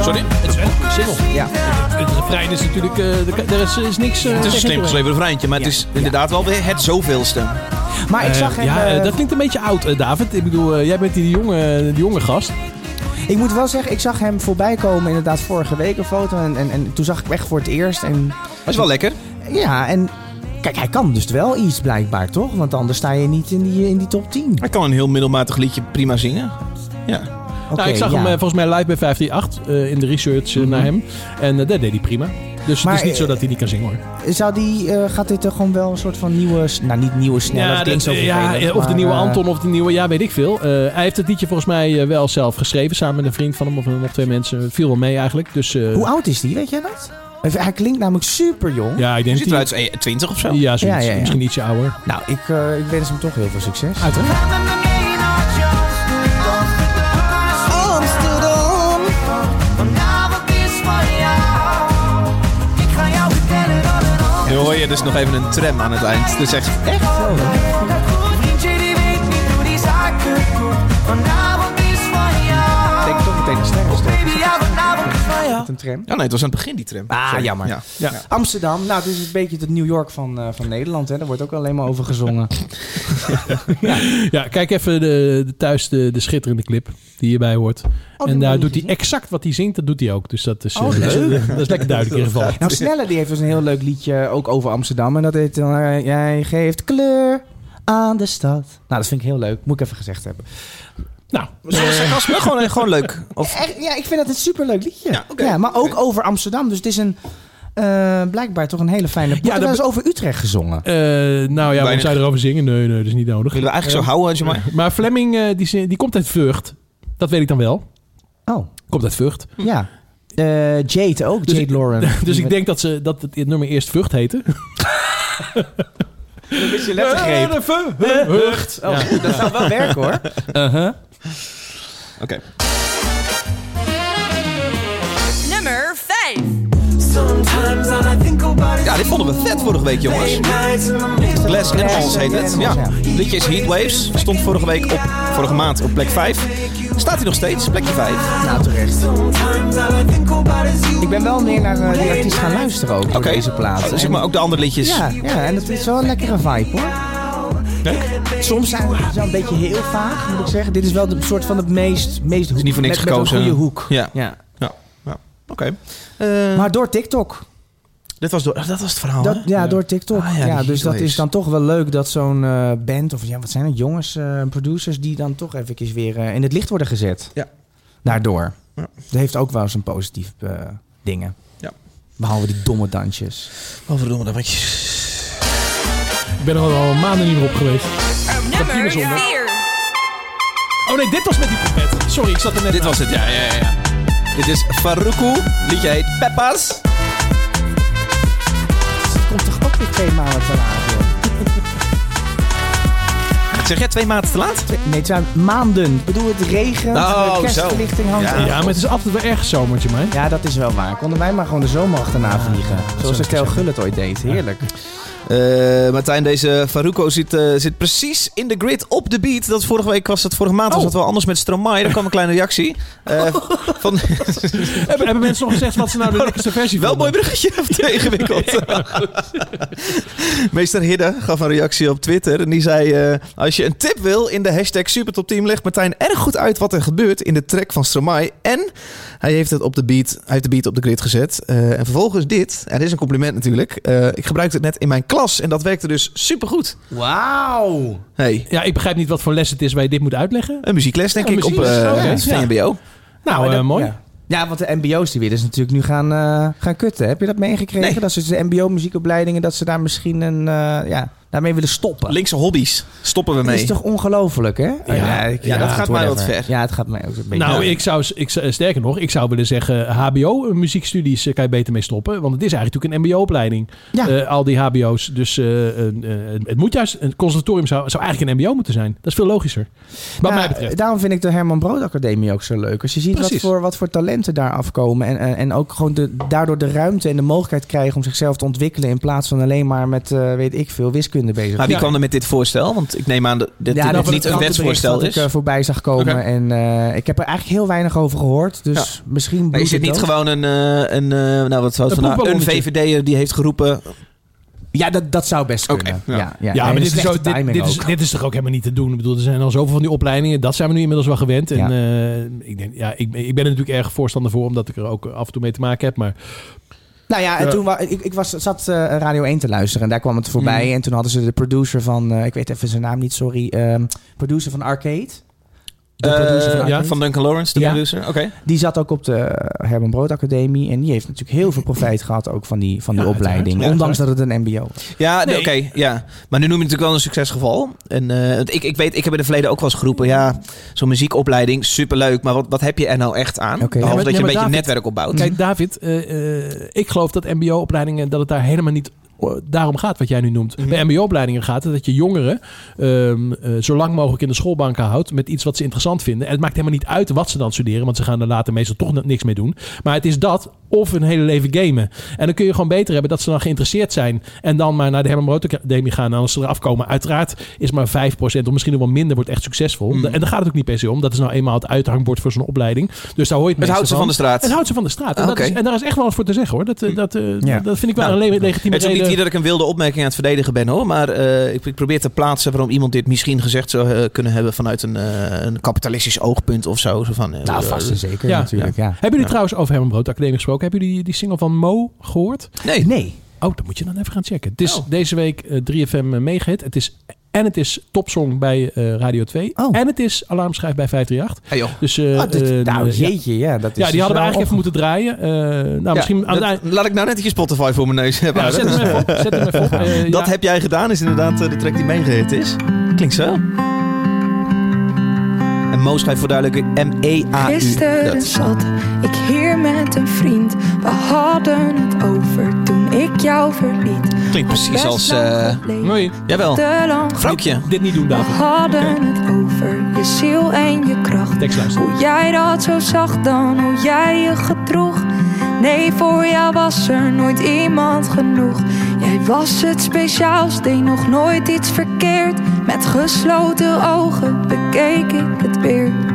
Sorry, het is wel een goede single. Ja. Het refrein is natuurlijk, eh, er is, is niks... eh, Het is een slim geschreven refreintje, maar het is inderdaad wel weer het zoveelste. Maar ik Eh, zag hem... ja, dat klinkt een beetje oud, David. Ik bedoel, jij bent die jonge, die jonge gast. Ik moet wel zeggen, ik zag hem voorbij komen inderdaad vorige week een foto. En, en, en toen zag ik hem echt voor het eerst. En Dat is wel lekker. ja, en kijk, hij kan dus wel iets blijkbaar, toch? Want anders sta je niet in die, in die top 10. Hij kan een heel middelmatig liedje prima zingen. Ja. Nou, ik zag ja. hem eh, volgens mij live bij 538 eh, in de research eh, naar hem. En eh, dat deed hij prima. Dus Maar, het is niet zo dat hij niet kan zingen hoor. Zou die, eh, gaat dit er gewoon wel een soort van nieuwe... Nou, niet nieuwe snelle, dat zo ja, eh, of de nieuwe Anton of de nieuwe, ja, weet ik veel. Eh, hij heeft het liedje volgens mij wel zelf geschreven, samen met een vriend van hem of nog twee mensen. Het viel wel mee eigenlijk. Dus, eh, Hoe oud is die, weet jij dat? Hij klinkt namelijk super jong. Ja, ik denk Ziet als 20 of zo. Ja, zoiets. Ja, ja, ja. Misschien ietsje ouder. Nou, ik, eh, ik wens hem toch heel veel succes. Uiteraard. Je dus nog even een tram aan het eind. Is echt... Echt? Oh, ja. Met een tram. Ja, nee, het was aan het begin die tram. Ah, Sorry. jammer. Ja. Ja. Amsterdam, nou, het is een beetje het New York van, eh, van Nederland. Hè. Daar wordt ook alleen maar over gezongen. [laughs] Ja, kijk even de, de, thuis de, de schitterende clip die hierbij hoort. die en daar doet hij exact wat hij zingt, dat doet hij ook. Dus dat is, Oh, eh, dat is, leuk. dat is lekker duidelijk in ieder geval. [laughs] Nou, Snelle die heeft dus een heel leuk liedje ook over Amsterdam. En dat heet dan, eh, Jij geeft kleur aan de stad. Nou, dat vind ik heel leuk. Moet ik even gezegd hebben. Nou, Zonder sarcasme, gewoon, gewoon leuk. Of, Echt, ja, ik vind dat een superleuk liedje. Ja, maar ook over Amsterdam. Dus het is een, eh, blijkbaar toch een hele fijne... Ja, dat eens over Utrecht gezongen? eh, nou ja, waarom je erover zingen? Nee, nee, dat is niet nodig. willen we eigenlijk zo houden als je mij... Maar Fleming, eh, die, die komt uit Vught. Dat weet ik dan wel. Oh, Komt uit Vught. ja. Eh, Jade ook, Dus Jade Lauren. [laughs] Dus ik denk dat, ze, dat het, het nummer eerst Vught heette. [laughs] Dat is je lettergreep. Vught. Oh, Dat zou wel werken hoor. Uh-huh. Oké. Nummer 5. Ja, dit vonden we vet vorige week, jongens. Glass Animals heet het. Ja. Ja. Liedje is Heatwaves. Stond vorige week op, vorige maand op plek 5. Staat hij nog steeds, plekje 5. Nou, terecht. Ik ben wel meer naar eh, die artiest gaan luisteren ook door deze plaat. Dus zeg maar ook de andere liedjes. Ja, ja, en het is wel een lekkere vibe hoor. Soms zijn we wel een beetje heel vaag, moet ik zeggen. Dit is wel de soort van het meest, meest Is niet voor niks met, gekozen. Met een goede hoek. Ja. Ja. Ja. Oké. Eh, Maar door TikTok. dit was door, dat was het verhaal, Dat, ja, door TikTok. Ah, ja, dus dat is dan toch wel leuk dat zo'n eh, band, of ja, wat zijn het, jongens, eh, producers, die dan toch even weer eh, in het licht worden gezet. Ja. Daardoor. Ja. Dat heeft ook wel zijn positieve dingen. Ja. Behalve die domme dansjes. Overdomme dat wat je... Ik ben er al maanden niet meer op geweest. Nummer 4. Oh nee, dit was met die trompet. Sorry, ik zat er net Dit was het, ja, ja, ja, ja. Dit is Faruku. Liedje heet Peppas. Het komt toch ook weer twee maanden te laat, joh. [laughs] Zeg jij twee maanden te laat? Twee- nee, het zijn maanden. Ik bedoel, het regent, Oh, de kerstverlichting hangt Ja. Ja, maar het is altijd wel erg zomertje, man. Ja, dat is wel waar. Konden wij maar gewoon de zomer achterna vliegen. Zoals Estelle Gullit ooit deed. Heerlijk. Eh, Martijn, deze Faruko zit, eh, zit precies in de grid op de beat. Dat vorige week was het, vorige maand was Oh. het wel anders met Stromae. Daar kwam een kleine reactie. Eh, van, [laughs] Hebben, hebben mensen nog gezegd wat ze nou de lekkerste versie wel mooi bruggetje of te [laughs] ingewikkeld. [laughs] Meester Hidde gaf een reactie op Twitter. En die zei, als je een tip wil in de hashtag Supertopteam... legt Martijn erg goed uit wat er gebeurt in de track van Stromae. En hij heeft, het op de beat, hij heeft de beat op de grid gezet. Eh, en vervolgens dit. En dit is een compliment natuurlijk. Eh, ik gebruikte het net in mijn klas. En dat werkte dus supergoed. Wauw. Hey, Ja, ik begrijp niet wat voor les het is waar je dit moet uitleggen. een muziekles denk Ja, ik op muziekles, eh, ja. VMBO. Nou, mooi. Ja. Ja, want de mbo's die willen ze natuurlijk nu gaan, eh, gaan kutten. Heb je dat meegekregen? Nee. Dat ze de mbo-muziekopleidingen, dat ze daar misschien een, eh, ja, daarmee willen stoppen. Linkse hobby's stoppen we Dat mee. is toch ongelooflijk, hè? Ja, ik- ja, dat gaat mij wat ver. Ja, het gaat mij ook een beetje Nou, ver. ik zou, ik, zou- sterker nog, ik zou willen zeggen HBO muziekstudies eh, kan je beter mee stoppen. Want het is eigenlijk natuurlijk een mbo-opleiding. Ja. Eh, al die hbo's. Dus eh, eh, eh, het moet juist, een conservatorium zou, zou eigenlijk een mbo moeten zijn. Dat is veel logischer. Wat Ja, mij betreft. Daarom vind ik de Herman Brood Academie ook zo leuk. Als je ziet wat voor, wat voor talenten daar afkomen. En, en, en ook gewoon de, daardoor de ruimte en de mogelijkheid krijgen om zichzelf te ontwikkelen. In plaats van alleen maar met, eh, weet ik veel, wiskunde bezig Maar wie Ja. kwam er met dit voorstel? Want ik neem aan dat dit, Ja, dit dat niet een wetsvoorstel is. ik eh, voorbij zag komen. En eh, ik heb er eigenlijk heel weinig over gehoord. Dus misschien Maar is het niet gewoon een, eh, een, eh, nou wat Een het vandaag? Een. VVD'er die heeft geroepen. Ja, dat, dat zou best Oké, kunnen. ja. ja. Ja, Ja, maar dit is, zo, dit, timing dit, is, ook. dit is toch ook helemaal niet te doen. Ik bedoel, er zijn al zoveel van die opleidingen. Dat zijn we nu inmiddels wel gewend. En Ja. eh, ik, denk, ja, ik, ben- ik ben er natuurlijk erg voorstander voor, omdat ik er ook af en toe mee te maken heb. Maar Nou ja, en toen ik, ik was, zat eh, Radio 1 te luisteren en daar kwam het voorbij. Mm. En toen hadden ze de producer van, eh, ik weet even zijn naam niet, sorry. ehm, producer van Arcade. De Eh, producer van ja, van Duncan Lawrence, de Ja. producer. Oké. Die zat ook op de Herman Brood Academie. En die heeft natuurlijk heel veel profijt gehad ook van die, van die Ja, opleiding. ondanks dat het een mbo was. Ja, nee, oké. ja. Maar nu noem je het natuurlijk wel een succesgeval. En eh, ik, ik weet, ik heb in het verleden ook wel eens geroepen. Ja, zo'n muziekopleiding, superleuk. Maar wat, wat heb je er nou echt aan? Behalve Ja, maar- dat je ja, een beetje David- netwerk opbouwt. Kijk, David, eh, eh, ik geloof dat mbo-opleidingen, dat het daar helemaal niet eh, daarom gaat wat jij nu noemt. Mhm. Bij mbo-opleidingen gaat het dat je jongeren ehm, eh, zo lang mogelijk in de schoolbanken houdt met iets wat ze interessant vinden. En het maakt helemaal niet uit wat ze dan studeren, want ze gaan er later meestal toch niks mee doen. Maar het is dat of hun hele leven gamen. En dan kun je gewoon beter hebben dat ze dan geïnteresseerd zijn en dan maar naar de Herman Brood Academie gaan. En als ze eraf komen, uiteraard is maar 5% of misschien nog wel minder wordt echt succesvol. Mm. En daar gaat het ook niet per se om. Dat is nou eenmaal het uithangbord voor zo'n opleiding. Dus daar hoor je het Het houdt meeste ze van de straat. Het houdt ze van de straat. En, Ah, dat is, en daar is echt wel wat voor te zeggen hoor. Dat, eh, dat, eh, Ja. dat vind ik wel Nou, een le- legitieme Het is ook niet hier dat ik een wilde opmerking aan het verdedigen ben hoor. Maar eh, ik, ik probeer te plaatsen waarom iemand dit misschien gezegd zou kunnen hebben vanuit een, een kapitalistisch oogpunt of zo. zo van, Nou, vast en zeker Ja, natuurlijk, ja. Hebben jullie trouwens over Herman Brood Academie gesproken? Hebben jullie die, die single van Mo gehoord? Nee. Nee. Oh, dan moet je dan even gaan checken. Het is Oh. deze week eh, 3FM meegehit. Het is en het is topsong bij eh, Radio 2. Oh. En het is alarmschrijf bij 538. Hey, joh. Dus eh, Oh, dit- eh, nou, ja. jeetje, ja. Dat is Ja, die dus hadden we eigenlijk even moeten draaien. Eh, nou, Ja, misschien aan dat- het eind- laat ik nou net je Spotify voor mijn neus hebben. Ja, zet hem even op. Zet hem even op. [laughs] Eh, Dat ja. heb jij gedaan, is inderdaad eh, de track die meegehit is. Klinkt zo. En Mo schrijft voor duidelijk M-E-A-U. Gisteren Dat. zat ik hier met een vriend. We hadden het over toen ik jou verliet. Klinkt precies als... geleden, Mooi. jawel, vrouwtje. Dit niet doen, We David. hadden het over je ziel en je kracht. Tekst. Hoe jij dat zo zag dan, hoe jij je gedroeg. Nee, voor jou was er nooit iemand genoeg. Jij was het speciaals, deed nog nooit iets verkeerd. Met gesloten ogen bekeek ik het weer.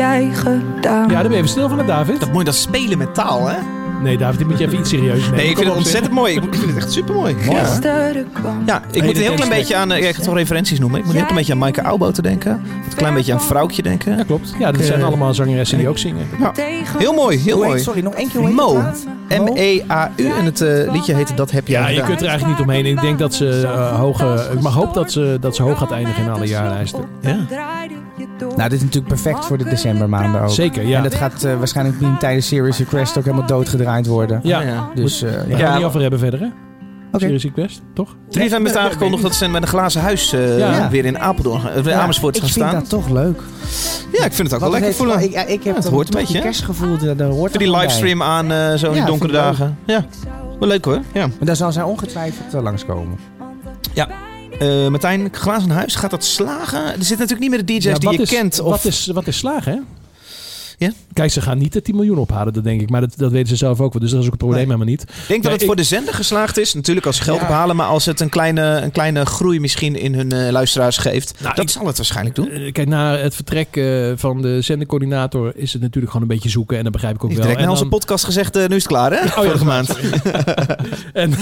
jij gedaan. Ja, dan ben je even stil van het, David. Dat moet dat spelen met taal, hè? Nee, David, dit moet je even iets serieus nemen. Nee, ik vind het ontzettend mooi. Ik vind het echt super mooi. Ja. Gisteren kwam Ja, ik moet een heel klein beetje aan... eh, ja, ik ga toch referenties noemen. Ik moet een heel klein beetje aan Maaike Aubo te denken. Een klein beetje aan Vrouwtje denken. Ja, klopt. Ja, dat zijn eh, allemaal zangeressen die ook zingen. tegen Heel mooi, heel mooi. Sorry, nog één keer Mo. M-E-A-U. En het eh, liedje heette Dat heb jij Ja, je kunt er eigenlijk niet omheen. Ik denk dat ze uh, hoge... Ik mag hoop dat ze, dat ze hoog gaat eindigen in alle jaarlijsten. Ja. Nou, dit is natuurlijk perfect voor de decembermaanden ook. Zeker, ja. En dat gaat eh, waarschijnlijk niet tijdens Serious Request ook helemaal doodgedraaid worden. Ja, ja. Dus, eh, we ja. gaan het Ja, niet over hebben verder, hè? Oké. Serious Request, toch? 3FM heeft aangekondigd dat ze met een glazen huis eh, Ja. weer in Apeldoorn, eh, in Ja, Amersfoort ik gaan vind staan. dat toch leuk. Ja, ik vind het ook wel lekker het voelen. heeft- Ik, ja, ik heb het dan hoort een beetje, kerstgevoel, daar, hoort Voor er die bij. livestream aan eh, zo in Ja, die donkere dagen. Ja, wel leuk hoor. Ja. Maar daar zal zij ongetwijfeld uh, langskomen. Eh, Martijn, glazen huis, gaat dat slagen? Er zitten natuurlijk niet meer de DJ's Ja, die je is, kent. Of... Wat is, wat is slagen, hè? Ja? Kijk, ze gaan niet de 10 miljoen ophalen, dat denk ik. Maar dat, dat weten ze zelf ook wel. Dus dat is ook het probleem Nee. helemaal niet. Ik denk dat het ik- voor de zender geslaagd is. Natuurlijk als ze geld ophalen, maar als het een kleine, een kleine groei misschien in hun eh, luisteraars geeft. Nou, dat ik- zal het waarschijnlijk doen. Eh, Kijk, na het vertrek eh, van de zendercoördinator is het natuurlijk gewoon een beetje zoeken. En dat begrijp ik ook Ik heb wel. direct na onze podcast gezegd, nu is het klaar hè? Vorige dat maand. [laughs] En,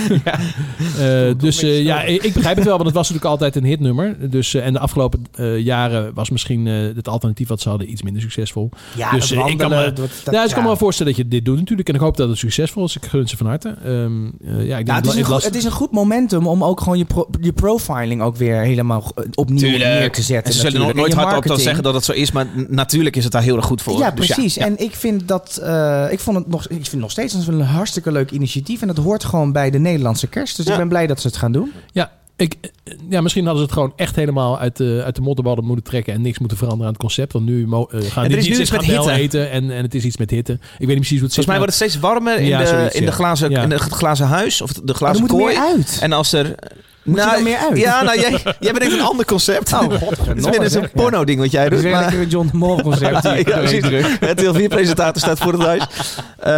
eh, dus ja, ik begrijp het wel, want het was natuurlijk altijd een hitnummer. Dus, en de afgelopen jaren was misschien het alternatief wat ze hadden iets minder succesvol. Ja, Dus, eh, ik kan me- dat- dat- nou, dus ik kan me ja. wel voorstellen dat je dit doet natuurlijk. En ik hoop dat het succesvol is. Ik gun ze van harte. Ehm, eh, ja, ik denk Ja, het, is een het goed, het is een goed momentum om ook gewoon je, pro- je profiling ook weer helemaal eh, opnieuw neer te zetten. En ze zullen natuurlijk. nooit hardop dan zeggen dat het zo is, maar natuurlijk is het daar heel erg goed voor. Ja, Dus precies. ja. En ik vind dat, eh, ik vond het nog, ik vind het nog steeds een hartstikke leuk initiatief. En dat hoort gewoon bij de Nederlandse kerst. Dus Ja. ik ben blij dat ze het gaan doen. Ja, ik, ja, misschien hadden ze het gewoon echt helemaal uit de, uit de modderballen moeten trekken en niks moeten veranderen aan het concept. Want nu mo- eh, gaan die is iets met hitte. eten en, en het is iets met hitte. Ik weet niet precies hoe het Volgens mij wordt het steeds warmer in, Ja, de, zoiets, in, de glazen, Ja. in het glazen huis of de Maar er glazen moet kooi. meer uit. En als er... Moet je dan meer uit? Ja, nou, jij, jij bedenkt een ander concept. [laughs] Oh, Het is godverdomme, weer zo'n zeg. porno ding wat jij doet. is weer maar- lekker een John de Mol concept. [laughs] die ik ja. Het deel 4 presentator staat voor het huis. [laughs] Eh,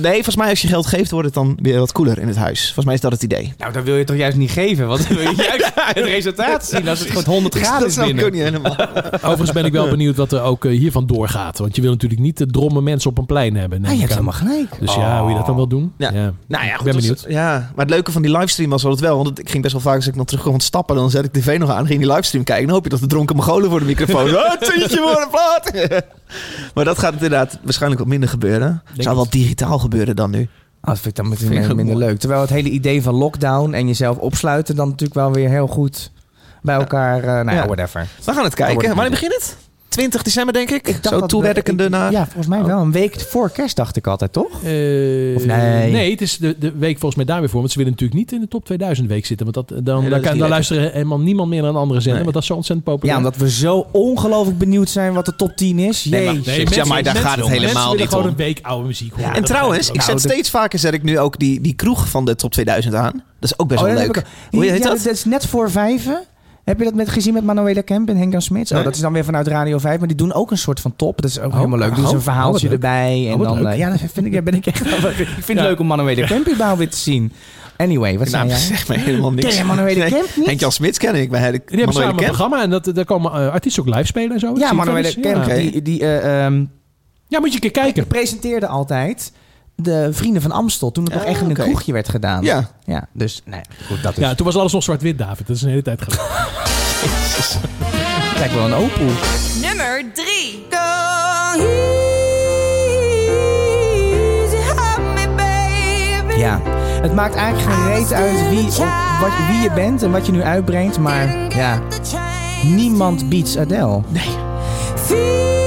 nee, volgens mij als je geld geeft, wordt het dan weer wat cooler in het huis. Volgens mij is dat het idee. Nou, dat wil je toch juist niet geven? Want dan wil je juist [laughs] het resultaat zien als het gewoon 100 graden dat is snap ik binnen. ook niet helemaal. [laughs] Overigens ben ik wel benieuwd wat er ook eh, hiervan doorgaat. Want je wil natuurlijk niet de dromme mensen op een plein hebben. neem Ah, je ik hebt helemaal gelijk. Dus ja, hoe je dat dan wil doen. Ja. Ja. Nou ja, ik goed, ben dat is- benieuwd. Ja, maar het leuke van die livestream was altijd wel. Want het- ik ging best wel vaak als ik dan terugkwam van het stappen. Dan zet ik tv nog aan, ging die livestream kijken. Dan hoop je dat de dronken Mongolen voor de microfoon. oh, [laughs] het tientje voor een plaat. maar dat gaat inderdaad waarschijnlijk wat minder gebeuren. Zou wel digitaal gebeuren dan nu. Ah, dat vind ik dan meteen minder mooi. leuk. Terwijl het hele idee van lockdown en jezelf opsluiten... dan natuurlijk wel weer heel goed bij elkaar... eh nou ja, whatever. We gaan het kijken. Wanneer begint het? 20 december, denk ik. Ik dacht Zo toewerkende naar... Ja, volgens mij wel. Een week voor kerst dacht ik altijd, toch? Eh, Of nee? Nee, het is de, de week volgens mij daar weer voor. Want ze willen natuurlijk niet in de top 2000 week zitten. Want dat, dan, dat dan, niet dan lekker. luisteren helemaal niemand meer naar een andere zender. Nee. Want dat is zo ontzettend populair. Ja, omdat we zo ongelooflijk benieuwd zijn wat de top 10 is. Nee, maar-. Nee, ja, maar daar gaat het helemaal mensen willen niet gewoon om. een week oude muziek horen. En Dat trouwens, ik zet steeds vaker zet ik nu ook die, die kroeg van de top 2000 aan. Dat is ook best Oh, wel leuk. ik- Hoe Ja, heet dat? Dat is net voor vijven. Heb je dat met, gezien met Manuela Kemp en Henk-Jan Smits? Oh, Nee. dat is dan weer vanuit Radio 5. Maar die doen ook een soort van top. Dat is ook Oh, helemaal leuk. oh, Doen ze een oh, verhaaltje leuk. erbij. En wat dan, leuk. eh, ja, dat vind ik, ben ik echt... [laughs] ik vind het Ja. leuk om Manuela Kemp überhaupt weer te zien. Anyway, wat zei Nou, jij? zeg maar helemaal niks. Ken je Manuela Kemp niet? Henk-Jan Smits ken ik. Maar Henk- Die hebben samen een programma en dat, daar komen eh, artiesten ook live spelen en zo. Ja, Manuela. Kemp. Ja. Die, die, eh, ehm, ja, moet je een keer kijken. presenteerde altijd de Vrienden van Amstel. Toen het nog Ah, echt in een kroegje werd gedaan. Ja. Ja, dus nee, goed, dat is Ja, toen was alles nog zwart-wit, David. Dat is een hele tijd geleden. [laughs] lijkt wel een Opel. Nummer 3. Ja, het maakt eigenlijk geen reet uit wie, of wat, wie je bent en wat je nu uitbrengt. Maar ja, niemand beats Adele.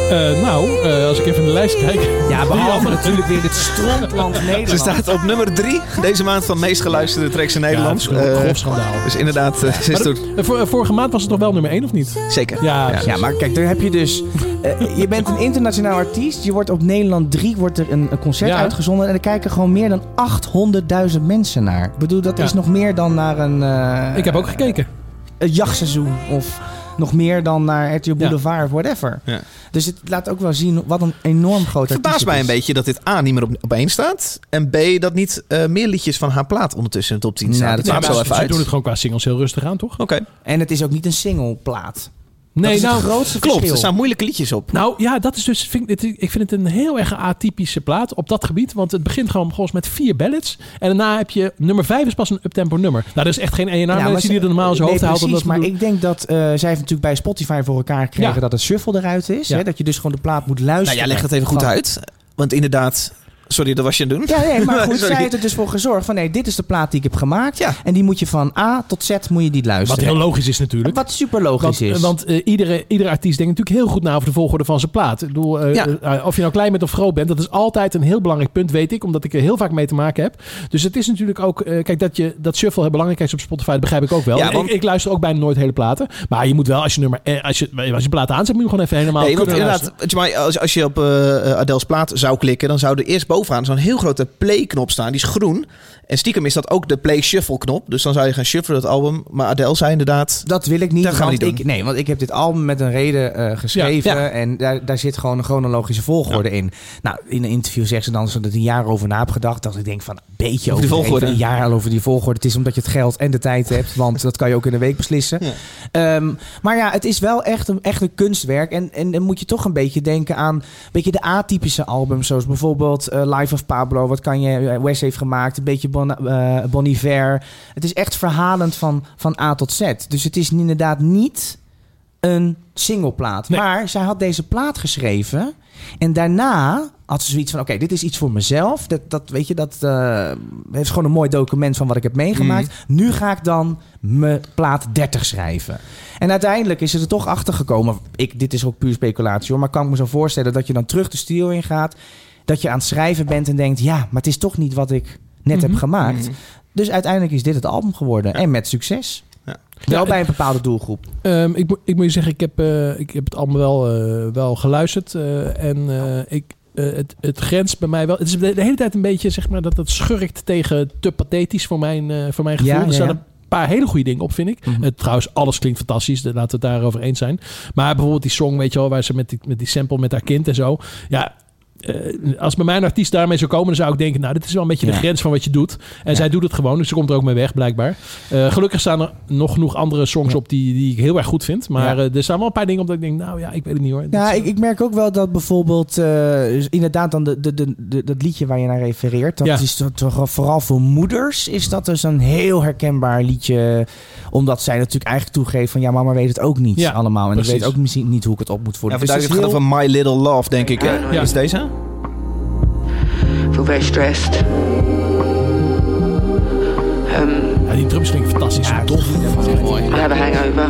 Eh, nou, eh, als ik even in de lijst kijk. Ja, behalve natuurlijk weer dit strontland [laughs] Nederland. Ze staat op nummer 3 deze maand van meest geluisterde tracks in Nederland. Ja, dat is een Eh, grof schandaal. dus inderdaad, ze is Maar toen... de- vor- vorige maand was het nog wel nummer 1 of niet? Zeker. Ja, Ja. Ja, maar kijk, daar heb je dus... eh, je bent een internationaal artiest. Je wordt op Nederland 3 wordt er een, een concert Ja. uitgezonden. En er kijken gewoon meer dan 800.000 mensen naar. Ik bedoel, dat Ja. is nog meer dan naar een, eh, Ik heb ook gekeken. een jachtseizoen. Of nog meer dan naar RTL Boulevard of whatever. Ja. Dus het laat ook wel zien wat een enorm groot Het verbaast mij een beetje dat dit A niet meer op, op één staat. En B dat niet eh, meer liedjes van haar plaat ondertussen in de top 10 Nou, staan. dat dat maakt zo ze, even ze uit. doen het gewoon qua singles heel rustig aan, toch? Oké, En het is ook niet een singleplaat. Nee, dat is nou, het grootste klopt. verschil. Er staan moeilijke liedjes op. Nou ja, dat is dus. Vind, ik- ik vind het een heel erg atypische plaat op dat gebied. Want het begint gewoon volgens met vier ballads. En daarna heb je nummer vijf is pas een uptempo nummer. Nou, dat is echt geen ENA. Ja, die er normaal in zijn hoofd nee, precies, maar ik denk dat eh, zij heeft natuurlijk bij Spotify voor elkaar gekregen Ja. dat het shuffle eruit is. Ja. Hè? Dat je dus gewoon de plaat moet Nou, luisteren. jij legt het even goed uit. Want inderdaad... Sorry, dat was je aan het doen. Ja, nee, maar [laughs] goed, zij heeft er dus voor gezorgd van nee, dit is de plaat die ik heb gemaakt. Ja. En die moet je van A tot Z moet je die Wat luisteren. heel logisch is natuurlijk. Wat super logisch Want, is. want eh, iedere, iedere artiest denkt natuurlijk heel goed na over de volgorde van zijn plaat. Ik bedoel, eh, Ja. eh, of je nou klein bent of groot bent, dat is altijd een heel belangrijk punt, weet ik. Omdat ik er heel vaak mee te maken heb. Dus het is natuurlijk ook... eh, kijk, dat, je, dat shuffle heel belangrijk is op Spotify, dat begrijp ik ook wel. Ja, Ik- want- ik, luister ook bijna nooit hele platen. Maar je moet wel, als je, nummer, als je, als je plaat aanzet, moet je gewoon even helemaal Nee, want inderdaad, als, als je op eh Adele's plaat zou klikken, dan zou er eerst bovenaan zo'n heel grote play-knop staan. Die is groen. En stiekem is dat ook de play-shuffle-knop. Dus dan zou je gaan shuffelen dat album. Maar Adele zei inderdaad... dat wil ik niet. Dat gaan we niet doen. ik, nee, want ik heb dit album met een reden eh, geschreven. Ja, ja. En daar, daar zit gewoon een chronologische volgorde in. Nou, in een interview zegt ze dan zo dat een jaar over na heb gedacht. Dat ik denk van, een beetje Over over die volgorde. Een jaar al over die volgorde. Het is omdat je het geld en de tijd hebt. Want dat kan je ook in een week beslissen. Ehm, maar ja, het is wel echt een, echt een kunstwerk. En, en dan moet je toch een beetje denken aan een beetje de atypische albums. Zoals bijvoorbeeld eh, Life of Pablo. Wat kan je, eh, Wes heeft gemaakt. Een beetje bon, Bon Iver. Het is echt verhalend van, van A tot Z. Dus het is inderdaad niet een singleplaat. Nee. Maar zij had deze plaat geschreven. En daarna had ze zoiets van: oké, dit is iets voor mezelf. Dat, dat weet je, dat eh, heeft gewoon een mooi document van wat ik heb meegemaakt. Nu ga ik dan mijn plaat 30 schrijven. En uiteindelijk is ze er toch achter gekomen. Ik, dit is ook puur speculatie hoor. Maar kan ik me zo voorstellen dat je dan terug de studio in gaat. Dat je aan het schrijven bent en denkt: ja, maar het is toch niet wat ik net heb Mhm. gemaakt. Dus uiteindelijk is dit het album geworden. En met succes. Ja. Wel Ja, bij een bepaalde doelgroep. Ehm, ik, moet- ik moet je zeggen, ik heb, eh, ik heb het allemaal wel, eh, wel geluisterd. eh, en ik, het, het grenst bij mij wel. Het is de, hele tijd een beetje, zeg maar, dat het schurkt tegen te pathetisch voor mijn, voor mijn gevoel. Ja, er staan een paar hele goede dingen op, vind ik. Mhm. Eh, trouwens, alles klinkt fantastisch. Laten we het daarover eens zijn. Maar bijvoorbeeld die song, weet je wel, waar ze met die, met die sample met haar kind en zo. Ja. Eh, als bij mij een artiest daarmee zou komen, dan zou ik denken: Nou, dit is wel een beetje de Ja. grens van wat je doet. En Ja. zij doet het gewoon, dus ze komt er ook mee weg, blijkbaar. Eh, gelukkig staan er nog genoeg andere songs Ja. op die, die ik heel erg goed vind. Maar Ja. eh, er staan wel een paar dingen op dat ik denk: Nou ja, ik weet het niet hoor. Ja, ik, ik merk ook wel dat bijvoorbeeld, eh, inderdaad, dan de, de, de, de- dat liedje waar je naar refereert, dat Ja. is toch- vooral voor moeders, is dat dus een heel herkenbaar liedje. Omdat zij natuurlijk eigenlijk toegeeft van ja, mama weet het ook niet Ja, allemaal. En ik weet ook misschien niet hoe ik het op moet Ja, voeden. vandaar Dus het gaat is over My Little Love, denk ik. Hè? Ja. Is deze? Feel very stressed. Um, ja, die drums klinken fantastisch. Ja, tof. mooi. I have a hangover,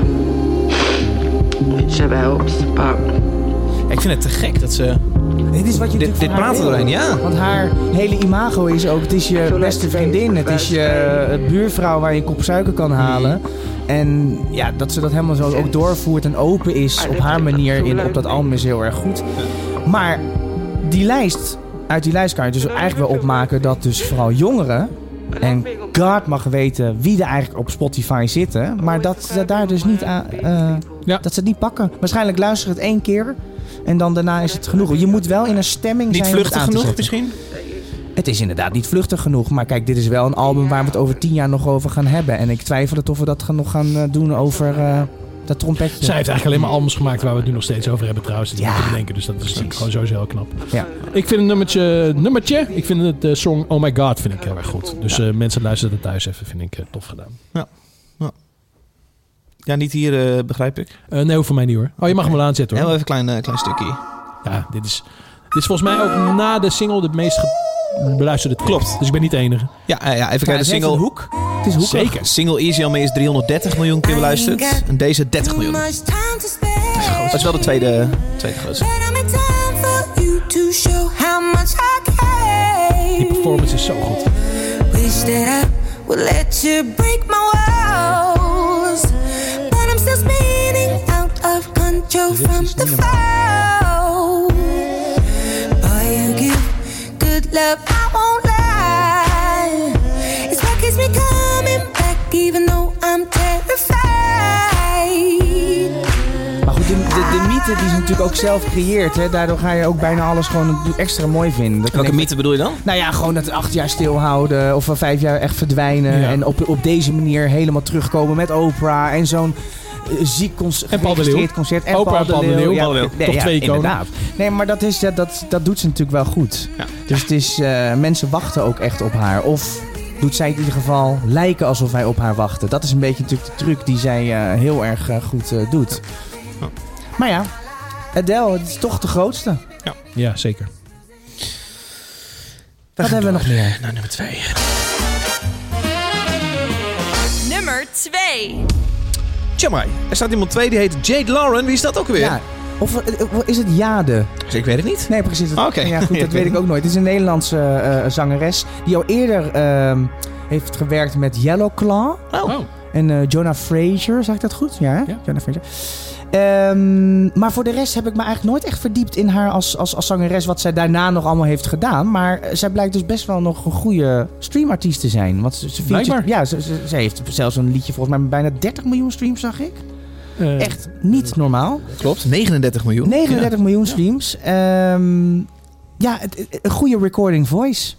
which never helps, but ik vind het te gek dat ze... Dit is wat je Dit, praten wil. doorheen, ja. Want haar hele imago is ook, het is je beste vriendin, het is je eh, buurvrouw waar je een kop suiker kan halen. En ja, dat ze dat helemaal zo ook doorvoert en open is op haar manier in, op dat album is heel erg goed. Maar die lijst, uit die lijst kan je dus eigenlijk wel opmaken dat dus vooral jongeren, en God mag weten wie er eigenlijk op Spotify zitten, maar dat ze daar dus niet aan, eh, Ja. dat ze het niet pakken. Waarschijnlijk luisteren het één keer en dan daarna is het genoeg. Je moet wel in een stemming Niet zijn het vluchtig genoeg misschien? Het is inderdaad niet vluchtig genoeg. Maar kijk, dit is wel een album waar we het over tien jaar nog over gaan hebben. En ik twijfel het of we dat gaan- nog gaan eh, doen over eh, dat trompetje. Zij heeft eigenlijk alleen maar albums gemaakt waar we het nu nog steeds over hebben trouwens. Dat is Ja. niet te bedenken. Dus dat is natuurlijk gewoon sowieso heel knap. Ja. Ik vind een nummertje, nummertje. Ik vind het de song Oh My God vind ik heel erg goed. Dus eh, mensen luisteren het thuis even. Vind ik eh, tof gedaan. Ja, niet hier, eh, begrijp ik. Eh, nee, voor mij niet hoor. Oh, je mag hem wel aanzetten hoor. Heel even een klein, eh, klein stukje. Ja, dit is, dit is volgens mij ook na de single de meest ge- beluisterde track. Klopt. Dus ik ben niet de enige. Ja, eh, ja even Ja, kijken. De het single, een hoek. Het is hoekig. Zeker. single Easy On Me is 330 miljoen keer beluisterd. En deze 30 miljoen. Dat is wel de tweede, tweede grootste. Die performance is zo goed. Wish that I would let you break my walls. But I'm still spinning out of control from the fall. Love, I won't lie. It's what keeps me coming back, even though I'm terrified. Maar goed, de, de, de mythe die ze natuurlijk ook zelf creëert. Hè, daardoor ga je ook bijna alles gewoon extra mooi vinden. Dat Welke mythe bedoel je dan? Nou ja, gewoon dat acht jaar stilhouden of vijf jaar echt verdwijnen. Ja. En op, op deze manier helemaal terugkomen met Oprah. En zo'n ziek cons- En Paul de concert. En Paul de Leeuw. Ja, Paul de Leeuw. nee, Toch ja, twee iconen. inderdaad. Nee, maar dat, is, ja, dat, dat doet ze natuurlijk wel goed. Ja. Dus het is, eh, mensen wachten ook echt op haar. Of doet zij in ieder geval lijken alsof wij op haar wachten. Dat is een beetje natuurlijk de truc die zij eh, heel erg eh, goed eh, doet. Ja. Maar ja, Adele, het is toch de grootste. Ja, zeker. Wat hebben we nog meer? Nou, nummer 2. Nummer 2. Jamai. Er staat iemand twee die heet Jade Lauren. Wie is dat ook weer? Ja. Of eh, eh, is het Jade? Dus ik weet het niet. Nee, precies. Oké. Ja, goed, dat weet ik ook nooit. Het is een Nederlandse eh, zangeres die al eerder ehm, heeft gewerkt met Yellow Claw Oh. en eh, Jonah Fraser. Zeg ik dat goed? Ja, hè? Ja. Jonah Fraser. Ehm, maar voor de rest heb ik me eigenlijk nooit echt verdiept in haar als, als, als zangeres. Wat zij daarna nog allemaal heeft gedaan. Maar eh, zij blijkt dus best wel nog een goede streamartiest te zijn. Want ze, ze. Ja, ze, ze, ze heeft zelfs een liedje volgens mij met bijna 30 miljoen streams, zag ik. Eh, Echt niet normaal. Klopt. 39 miljoen. 39 miljoen streams. Ehm, ja, het- het- een goede recording voice.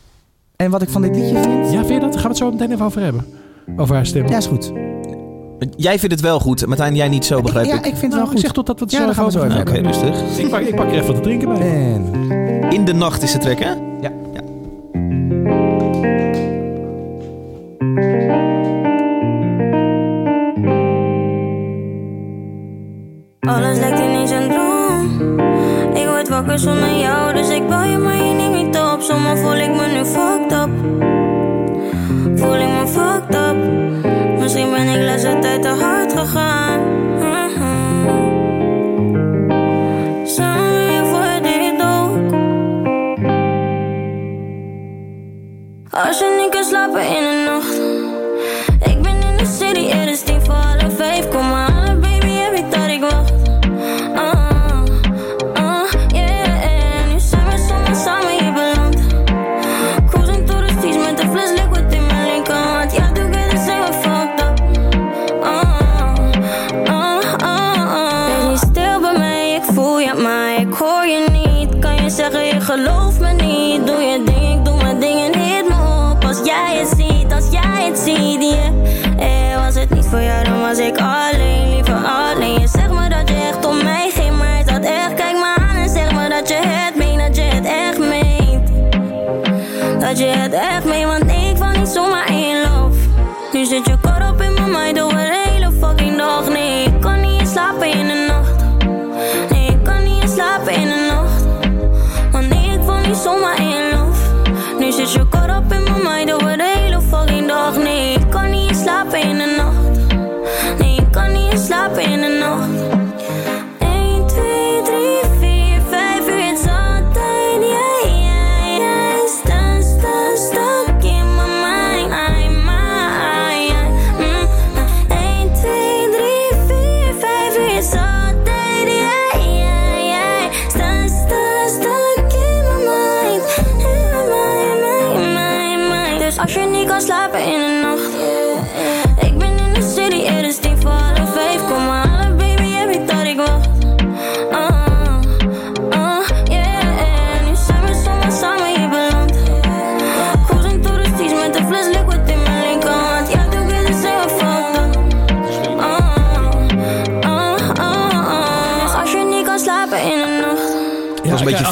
En wat ik van dit liedje vind... Ja, vind je dat? Daar gaan we het zo meteen even over hebben. Over haar stem. Ja, is goed. Jij vindt het wel goed. Martijn, jij niet zo, begrijp ja, ik. ik vind het Nou, wel goed. zeg tot dat we het Ja, zo gaan we zo even Oké, hebben. rustig. Ik pak, ik pak er even wat te drinken bij. En... In de nacht is de track, hè? Ja. ja. Alles lijkt ineens een droom. Ik word wakker zonder jou, dus ik bel je, maar je neemt niet op. Zomaar voel ik me nu fucked up. Voel ik me fucked up. Laatste tijd te hard gegaan. Samen weer voor dit ook. Als je niet kan slapen in de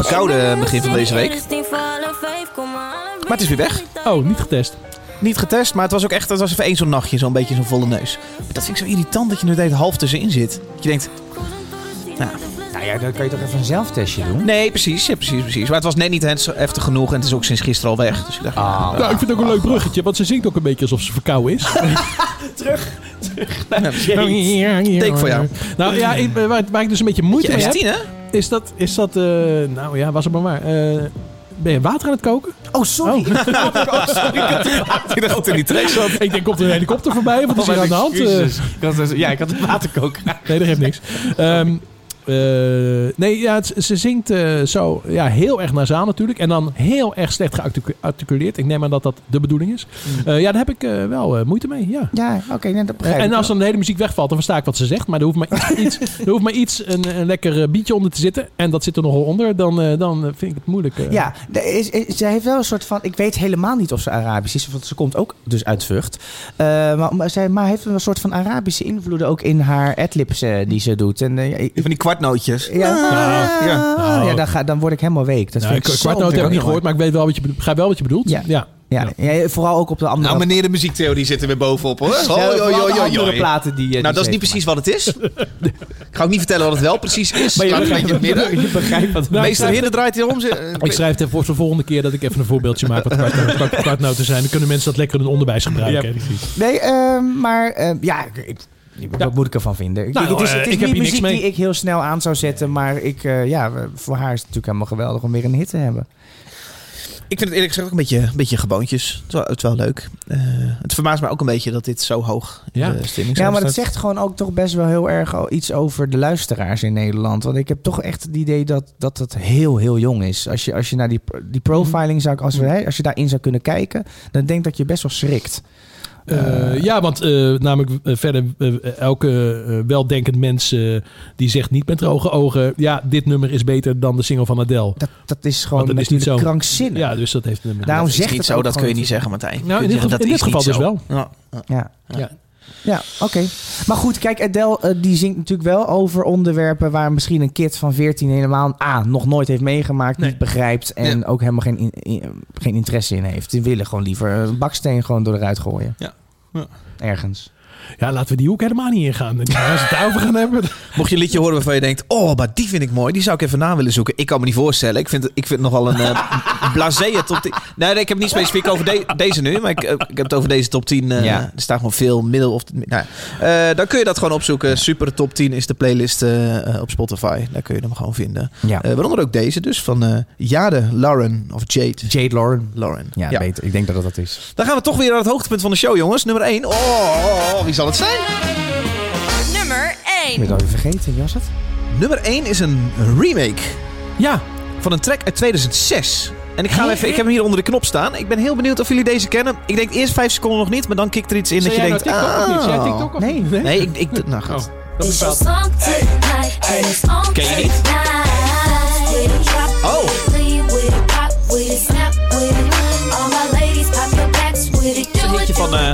verkouden het begin van deze week. Maar het is weer weg. Oh, niet getest. Niet getest, maar het was ook echt het was even één zo'n nachtje. Zo'n beetje zo'n volle neus. Maar dat vind ik zo irritant dat je nu de half tussenin zit. Dat je denkt, Nou ja, dan kan je toch even een zelftestje doen? nee, precies, ja, precies, precies. Maar het was net niet heftig genoeg en het is ook sinds gisteren al weg. Dus ik dacht, Ah. Nou, ik vind het ook een leuk bruggetje, want ze zingt ook een beetje alsof ze verkouden is. [laughs] Take [laughs] voor jou. Nou ja, ik, waar, waar ik dus een beetje moeite mee heb, S10 hè? Is dat, is dat eh, nou ja, was het maar waar. Eh, ben je water aan het koken? Oh, sorry. [laughs] Ik dacht dat er niet trek zat. Ik denk, komt er een helikopter voorbij? Wat is hier aan de hand? Eh, Jezus. Ik had ja, ik had een waterkoker. nee, dat geeft niks. Eh, nee, ja, het- ze zingt eh, zo ja, heel erg nasaal natuurlijk. En dan heel erg slecht gearticuleerd. Ik neem aan dat dat de bedoeling is. Eh, ja, daar heb ik eh, wel eh, moeite mee, ja. Ja, oké, begrijp En als dan de hele muziek wegvalt, dan versta ik wat ze zegt. Maar er hoeft maar iets, [laughs] iets, er hoeft maar iets een, een lekker eh, beatje onder te zitten. En dat zit er nogal onder. Dan, eh, dan eh, vind ik het moeilijk. eh. Ja, is, is- zij heeft wel een soort van... Ik weet helemaal niet of ze Arabisch is, want ze komt ook dus uit Vught. Eh, maar, maar zij maar heeft een soort van Arabische invloeden ook in haar adlibs eh, die ze doet. En, eh, ik- Van die kwartnootjes. ja, Nou, ja. nou. ja dan, ga, dan word ik helemaal week. Dat Nou, vind ik kwartnoot heb ik niet gehoord, maar ik weet wel wat je, begrijp wel wat je bedoelt. Ja. ja. Ja, ja, vooral ook op de andere, Nou, meneer de muziektheorie zit er weer bovenop hoor. Ja, hoi, vooral hoi, de hoi, andere platen die... eh, die Nou, dat is niet precies wat het is. ik ga ook niet vertellen wat het wel precies is. Maar je het een beetje begrijpt, midden. je begrijpt wat Nou, Meester Hidden draait hier om. Ik schrijf het even voor de volgende keer dat ik even een voorbeeldje maak wat kwart- kwart- kwartnoten zijn. Dan kunnen mensen dat lekker in hun onderwijs gebruiken. hè. Nee, ehm, maar ehm, ja, ik, ik- wat moet ik ervan vinden? Ik- Nou, het is, eh, het is ik niet muziek die ik heel snel aan zou zetten, maar ik, eh, ja, voor haar is het natuurlijk helemaal geweldig om weer een hit te hebben. Ik vind het eerlijk gezegd ook een beetje, een beetje geboontjes. Het is wel, het is wel leuk. Eh, het verbaast me ook een beetje dat dit zo hoog in Ja. de stemming Ja, maar dat staat. zegt gewoon ook toch best wel heel erg al iets over de luisteraars in Nederland. Want ik heb toch echt het idee dat, dat het heel, heel jong is. Als je, als je naar die, die profiling zou, als, we, als je daarin zou kunnen kijken, dan denk ik dat je best wel schrikt. Eh, ja, want eh, namelijk eh, verder eh, elke eh, weldenkend mens eh, die zegt niet met droge ogen... ja, dit nummer is beter dan de single van Adele. Dat, dat is gewoon dat is niet natuurlijk zo. krankzinnig. Ja, dus dat heeft een nummer. Daarom Dat is zegt niet het zo, dat kun je niet zeggen, Martijn. Nou, in dit, zeggen, in dat dit is geval niet dus zo. wel. Ja. Ja. Ja. Ja, oké. Maar goed, kijk, Adele eh, die zingt natuurlijk wel over onderwerpen waar misschien een kid van 14 helemaal A, nog nooit heeft meegemaakt, Nee. niet begrijpt en ook helemaal geen, in- in- geen interesse in heeft. Die willen gewoon liever een baksteen gewoon door eruit gooien. Ja. Ja. Ergens. Ja, laten we die hoek helemaal niet ingaan. Als we het daarover gaan hebben... [laughs] Mocht je een liedje horen waarvan je denkt... oh, maar die vind ik mooi. Die zou ik even na willen zoeken. Ik kan me niet voorstellen. Ik vind, het- ik vind het nogal een uh, [laughs] blasé top 10. Nee, nee, ik heb het niet specifiek over de- deze nu. Maar ik, eh, ik heb het over deze top 10. eh, Ja. Er staat gewoon veel middel. Of, nou, ja. Eh, dan kun je dat gewoon opzoeken. Super top 10 is de playlist eh, eh, op Spotify. Daar kun je hem gewoon vinden. Ja. Eh, waaronder ook deze dus. Van eh Jade Lauren. Of Jade. Jade Lauren. Lauren. Ja, Beter. ik denk dat dat is. Dan gaan we toch weer naar het hoogtepunt van de show, jongens. Nummer 1. Oh, oh, oh, wie zal het zijn? Nummer Ik 1. ben het alweer vergeten, wie was het? Nummer 1 is een remake Ja, van een track uit 2006. En ik, ga hem even, ik heb hem hier onder de knop staan. Ik ben heel benieuwd of jullie deze kennen. Ik denk eerst vijf seconden nog niet, maar dan kikt er iets in dat je denkt... nou TikTok of niet? Zei jij ah. TikTok of Nee. niet? Nee, ik... ik nou goed. Oh, dat bepaalt. Ken je niet? Oh, het is een liedje van eh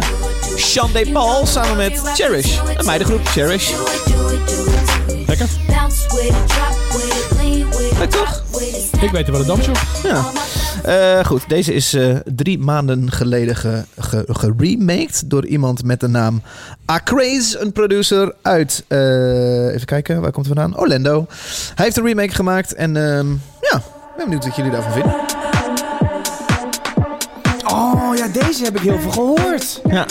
Sean D. Paul samen met Cherish. Een meidengroep, Cherish. Lekker. Leuk toch? Ik weet er wel een dansje op. Ja. Eh, goed, deze is eh, drie maanden geleden ge- ge- geremaked door iemand met de naam Acraze, een producer uit, eh, even kijken, waar komt het vandaan? Orlando. Hij heeft een remake gemaakt en ehm, ja, ik ben benieuwd wat jullie daarvan vinden. Oh ja, deze heb ik heel veel gehoord. Ja.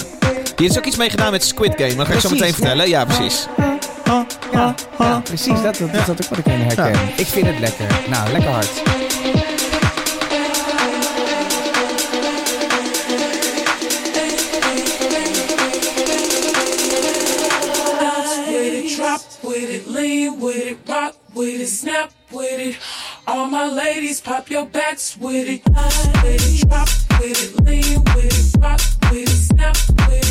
Hier is ook iets mee gedaan met Squid Game, dat ga ik zo meteen vertellen. Ja, precies. Ja, ja precies. Dat, dat, dat is ook wat ik in herken. Ja. Ik vind het lekker. Nou, lekker hard. with it, drop with it, lean with it, rock with it, snap with it. All my ladies, pop your backs with it. With it, drop with it, lean with it, rock with it, snap with it.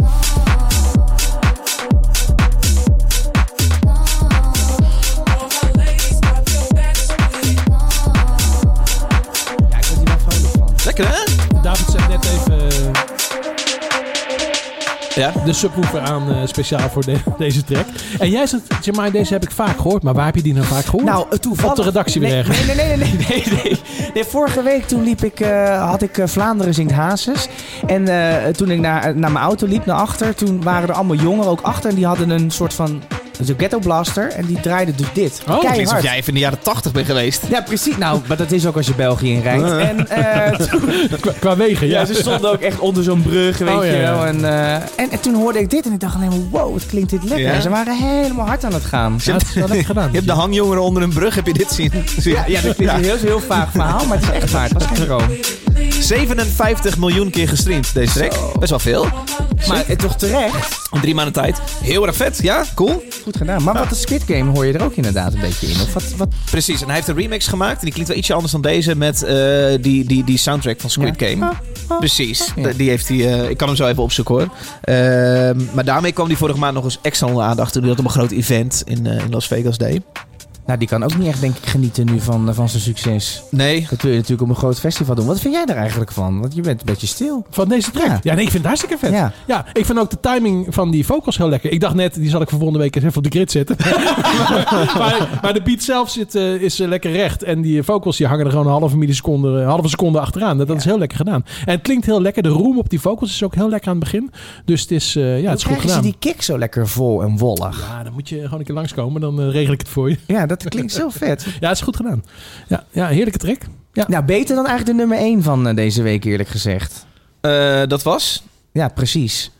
Ja. de subwoofer aan eh, speciaal voor de- [laughs] deze track. En jij zegt, Jamai, deze heb ik vaak gehoord. Maar waar heb je die nou vaak gehoord? Nou, eh, toevallig... Op de redactie weer nee, ergens. Nee, nee, nee, nee, nee, nee, nee. Nee, vorige week toen liep ik, eh, had ik Vlaanderen zingt Hazes. En toen ik naar, naar mijn auto liep, naar achter, toen waren er allemaal jongeren ook achter. En die hadden een soort van zo'n ghetto blaster. En die draaiden dus dit. Oh, Klinkt alsof jij even in de jaren 80 bent geweest. Ja, precies. Nou, maar dat is ook als je België inrijdt. [laughs] En eh, toen, [laughs] Qua, qua wegen, ja. ja, ze stonden ook echt onder zo'n brug, weet Oh, je ja. wel. En, eh, en, en toen hoorde ik dit en ik dacht alleen maar, wow, wat klinkt dit lekker. Ja? En ze waren helemaal hard aan het gaan. Ja, dat is wel lekker gedaan. Je hebt de hangjongeren onder een brug, heb je dit zien? Ja, ja dat klinkt een heel, heel vaag verhaal, maar het is echt waar. Het was geen droom. 57 miljoen keer gestreamd, deze track. Best wel veel. Maar het toch terecht. In drie maanden tijd. Heel erg vet, ja, cool. Goed gedaan. Maar wat de Squid Game hoor je er ook inderdaad een beetje in. Of wat, wat... Precies, en hij heeft een remix gemaakt. En die klinkt wel ietsje anders dan deze met eh, die, die, die soundtrack van Squid Ja. Game. Ah, ah. Precies, Ja. D- die heeft hij. eh, ik kan hem zo even opzoeken hoor. Ehm, maar daarmee kwam hij vorige maand nog eens extra onder aandacht. Toen hij dat op een groot event in, eh, in Las Vegas deed. Nou, die kan ook niet echt denk ik genieten nu van, eh, van zijn succes. Nee, Dat wil je natuurlijk op een groot festival doen. Wat vind jij er eigenlijk van? Want je bent een beetje stil. Van deze track? Ja, Ja. nee, ik vind het hartstikke vet. Ja. Ja. ik vind ook de timing van die vocals heel lekker. Ik dacht net, die zal ik voor volgende week eens even op de grid zetten. [laughs] maar, maar de beat zelf zit, eh, is eh, lekker recht. En die vocals die hangen er gewoon een halve milliseconde, een halve seconde achteraan. Dat, dat is heel lekker gedaan. En het klinkt heel lekker. De room op die vocals is ook heel lekker aan het begin. Dus het is, eh, ja, het is goed Krijgen ze gedaan. die kick zo lekker vol en wollig? Ja, dan moet je gewoon een keer langskomen. Dan regel ik het voor je. Ja, dat klinkt zo vet. Ja, het is goed gedaan. Ja, ja heerlijke track. Ja. Nou, beter dan eigenlijk de nummer 1 van eh, deze week eerlijk gezegd. Eh, dat was Ja, precies.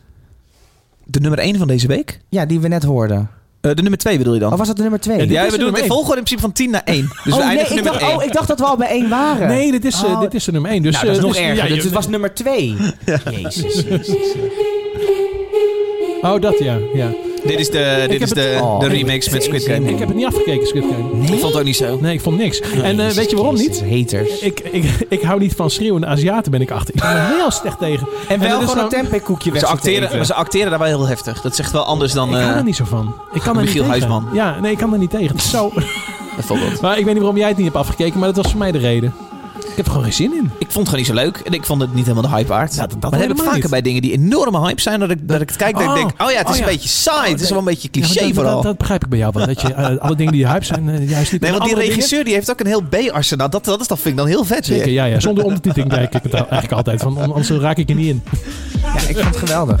de nummer 1 van deze week. Ja, die we net hoorden. Eh, de nummer 2 bedoel je dan? Of was dat de nummer 2? Ja, ja, we doen het volgorde in principe van 10 naar 1. Dus we oh, nee, eindigen ik nummer dacht, 1. oh, ik dacht dat we al bij 1 waren. Nee, dit is, Oh. dit is de nummer 1. Dus, nou, dat is nog dus- erger. ja, dus het was nummer 2. Jezus. [laughs] Oh, dat ja. ja. Dit is de, dit is de, het- oh, de remix met Squid ik- Game. Ik heb het niet afgekeken, Squid Game. Ik vond het ook niet zo. Nee, ik vond niks. en eh, weet je waarom niet? Haters. Ik, ik, [laughs] ik hou niet van schreeuwende Aziaten, ben ik achter. Ik ben er heel slecht tegen. En wel gewoon een tempeh-koekje weg Ze acteren, maar ze acteren daar wel heel heftig. Dat echt wel anders dan Ik hou eh, er niet zo van. Ik kan er niet Michiel tegen. Huisman. Ja, nee, ik kan er niet tegen. Het is [laughs] zo. bijvoorbeeld. Maar ik weet niet waarom jij het niet hebt afgekeken, maar dat was voor mij de reden. Ik heb er gewoon geen zin in. Ik vond het gewoon niet zo leuk. En ik vond het niet helemaal de hype waard. Ja, dat- dat maar dat heb ik vaker niet. bij dingen die enorme hype zijn. Dat ik, dat ik het kijk en Oh. denk, oh ja, het is Oh ja. een beetje saai. Het is wel een beetje cliché dat, vooral. Dat, dat begrijp ik bij jou wel. Dat je eh, [laughs] alle dingen die hype zijn, eh, juist niet. nee, want die regisseur dingen- die heeft ook een heel B-arsenaal. Dat, dat, is, dat vind ik dan heel vet. Zeker, weer. ja, ja. Zonder [laughs] ondertiteling kijk ik het eigenlijk altijd. Van, anders raak ik er niet in. Ja, ik vond het geweldig.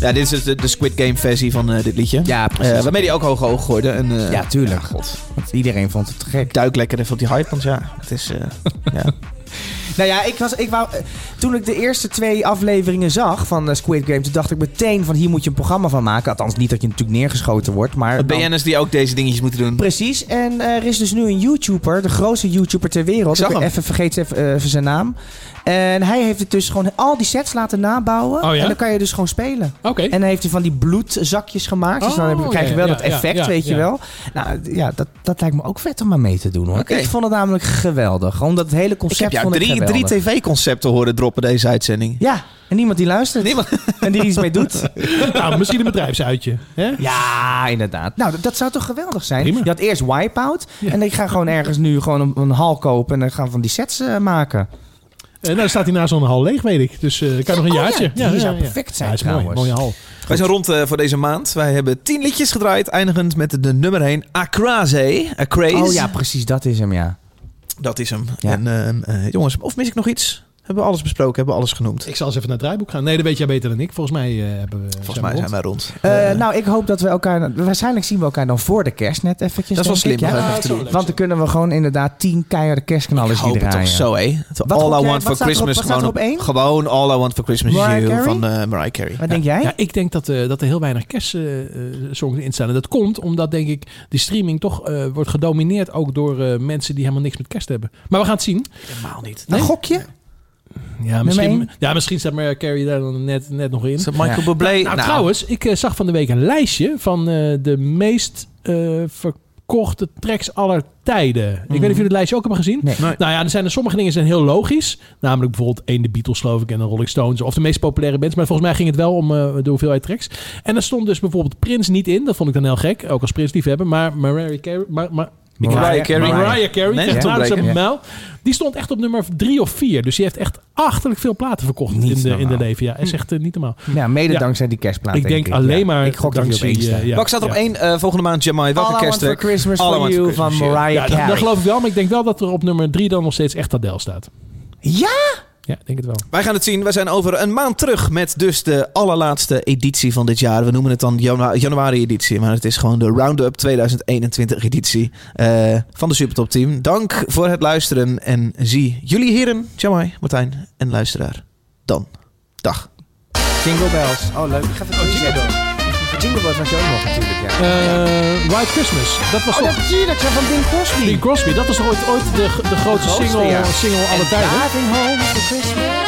Ja, dit is dus de, de Squid Game versie van eh, dit liedje. Ja, Eh, precies. waarmee die ook hoog oog gooide. En, eh, Ja, tuurlijk. ja, god. Want iedereen vond het te gek. Ik duik lekker even op die hype, want ja, het is... [laughs] ja. Nou ja, ik was, ik wou, toen ik de eerste twee afleveringen zag van Squid Game, toen dacht ik meteen van hier moet je een programma van maken. Althans, niet dat je natuurlijk neergeschoten wordt, maar... Het dan- BN'ers die ook deze dingetjes moeten doen. Precies, en er is dus nu een YouTuber, de grootste YouTuber ter wereld. Ik hem. even vergeet even, even zijn naam. En hij heeft het dus gewoon al die sets laten nabouwen. Oh ja? En dan kan je dus gewoon spelen. Oké. En dan heeft hij van die bloedzakjes gemaakt. dus dan heb je, Oh, krijg je ja, wel ja, dat effect, ja, ja, weet je ja. wel. Nou ja, dat, dat lijkt me ook vet om maar mee te doen hoor. Oké. Ik vond het namelijk geweldig. Gewoon dat hele Ik concept heb jou vond ik drie, geweldig. drie tv-concepten horen droppen deze uitzending. Ja, en niemand die luistert. Niemand. [laughs] En die iets mee doet. [laughs] Nou, misschien een bedrijfsuitje. Hè? Ja, inderdaad. Nou, dat, dat zou toch geweldig zijn? Prima. Je had eerst Wipeout. En ik ga gewoon ergens nu gewoon een, een hal kopen. En dan gaan we van die sets eh, maken. En nou staat hij na zo'n hal leeg, weet ik. Dus eh kan nog een Oh ja, jaartje. die zou perfect zijn Ja, is mooi. Mooie hal. Wij zijn rond eh, voor deze maand. Wij hebben tien liedjes gedraaid, eindigend met de nummer 1, Acraze. Acraze. Oh ja, precies. Dat is hem, ja. Dat is hem. Ja. En eh, eh, jongens, of mis ik nog iets? Hebben we alles besproken? Hebben we alles genoemd? Ik zal eens even naar het draaiboek gaan. Nee, dat weet jij beter dan ik. Volgens mij eh, hebben we. Volgens mij zijn we wij rond. Eh, nou, ik hoop dat we elkaar... Waarschijnlijk zien we elkaar dan voor de kerst net eventjes. Dat is wel slim ik, ja? Want dan kunnen we gewoon inderdaad tien keiharde kerstknallers hoop het draaien. toch zo, hè? Wat all I Want for Christmas. één? gewoon All I Want for Christmas is Mariah You Carey? van eh, Mariah Carey. Wat denk jij? Ja, ik denk dat, eh, dat er heel weinig kerstsongs in staan. En dat komt omdat, denk ik, die streaming toch eh, wordt gedomineerd ook door eh, mensen die helemaal niks met kerst hebben. Maar we gaan het zien. Helemaal niet. Een gokje? Ja, misschien, ja, misschien staat Mariah Carey daar dan net, net nog in. Michael Ja. Bublé? Nou, trouwens, ik eh, zag van de week een lijstje van eh, de meest eh, verkochte tracks aller tijden. Ik weet niet of jullie het lijstje ook hebben gezien. Nee. Nee. Nou ja, er zijn er sommige dingen zijn heel logisch. Namelijk bijvoorbeeld één de Beatles, geloof ik, en de Rolling Stones. Of de meest populaire bands. Maar volgens mij ging het wel om eh, de hoeveelheid tracks. En er stond dus bijvoorbeeld Prince niet in. Dat vond ik dan heel gek. Ook als Prince liefhebber. Maar Mariah Carey... Maar, maar, Mariah Carey. Mariah Carey. Nee, een mijl. Die stond echt op nummer drie of vier. Dus die heeft echt achterlijk veel platen verkocht Niet in de, in de leven. Ja, is echt eh, niet normaal. Ja, mede Ja. dankzij die kerstplaat. ik denk ik. alleen Ja. maar Ik gok dat dankzij, één staat. eh, ja. Welke staat op Ja. één eh, volgende maand, Jamai? Welke All I Want kersttrack? for Christmas All for You van ja. Mariah Ja, dat, Carey. dat geloof ik wel. Maar ik denk wel dat er op nummer drie dan nog steeds echt Adele staat. Ja? Ja, ik denk het wel. Wij gaan het zien. We zijn over een maand terug met dus de allerlaatste editie van dit jaar. We noemen het dan janu- januari-editie, maar het is gewoon de Roundup 2021-editie eh, van de Supertop Team. Dank voor het luisteren en zie jullie heren, Jamai, Martijn en luisteraar, dan. Dag. Jingle Bells. Oh, leuk. Ik ga even oh, Jingle Bells. Jingle was je ook nog natuurlijk, ja. Eh, White Christmas. Dat was oh, toch... natuurlijk. Ja, van Bing Crosby. Bing Crosby. Dat was toch ooit, ooit de, de grootste grootste, single, ja. single aller tijden? Driving home for Christmas.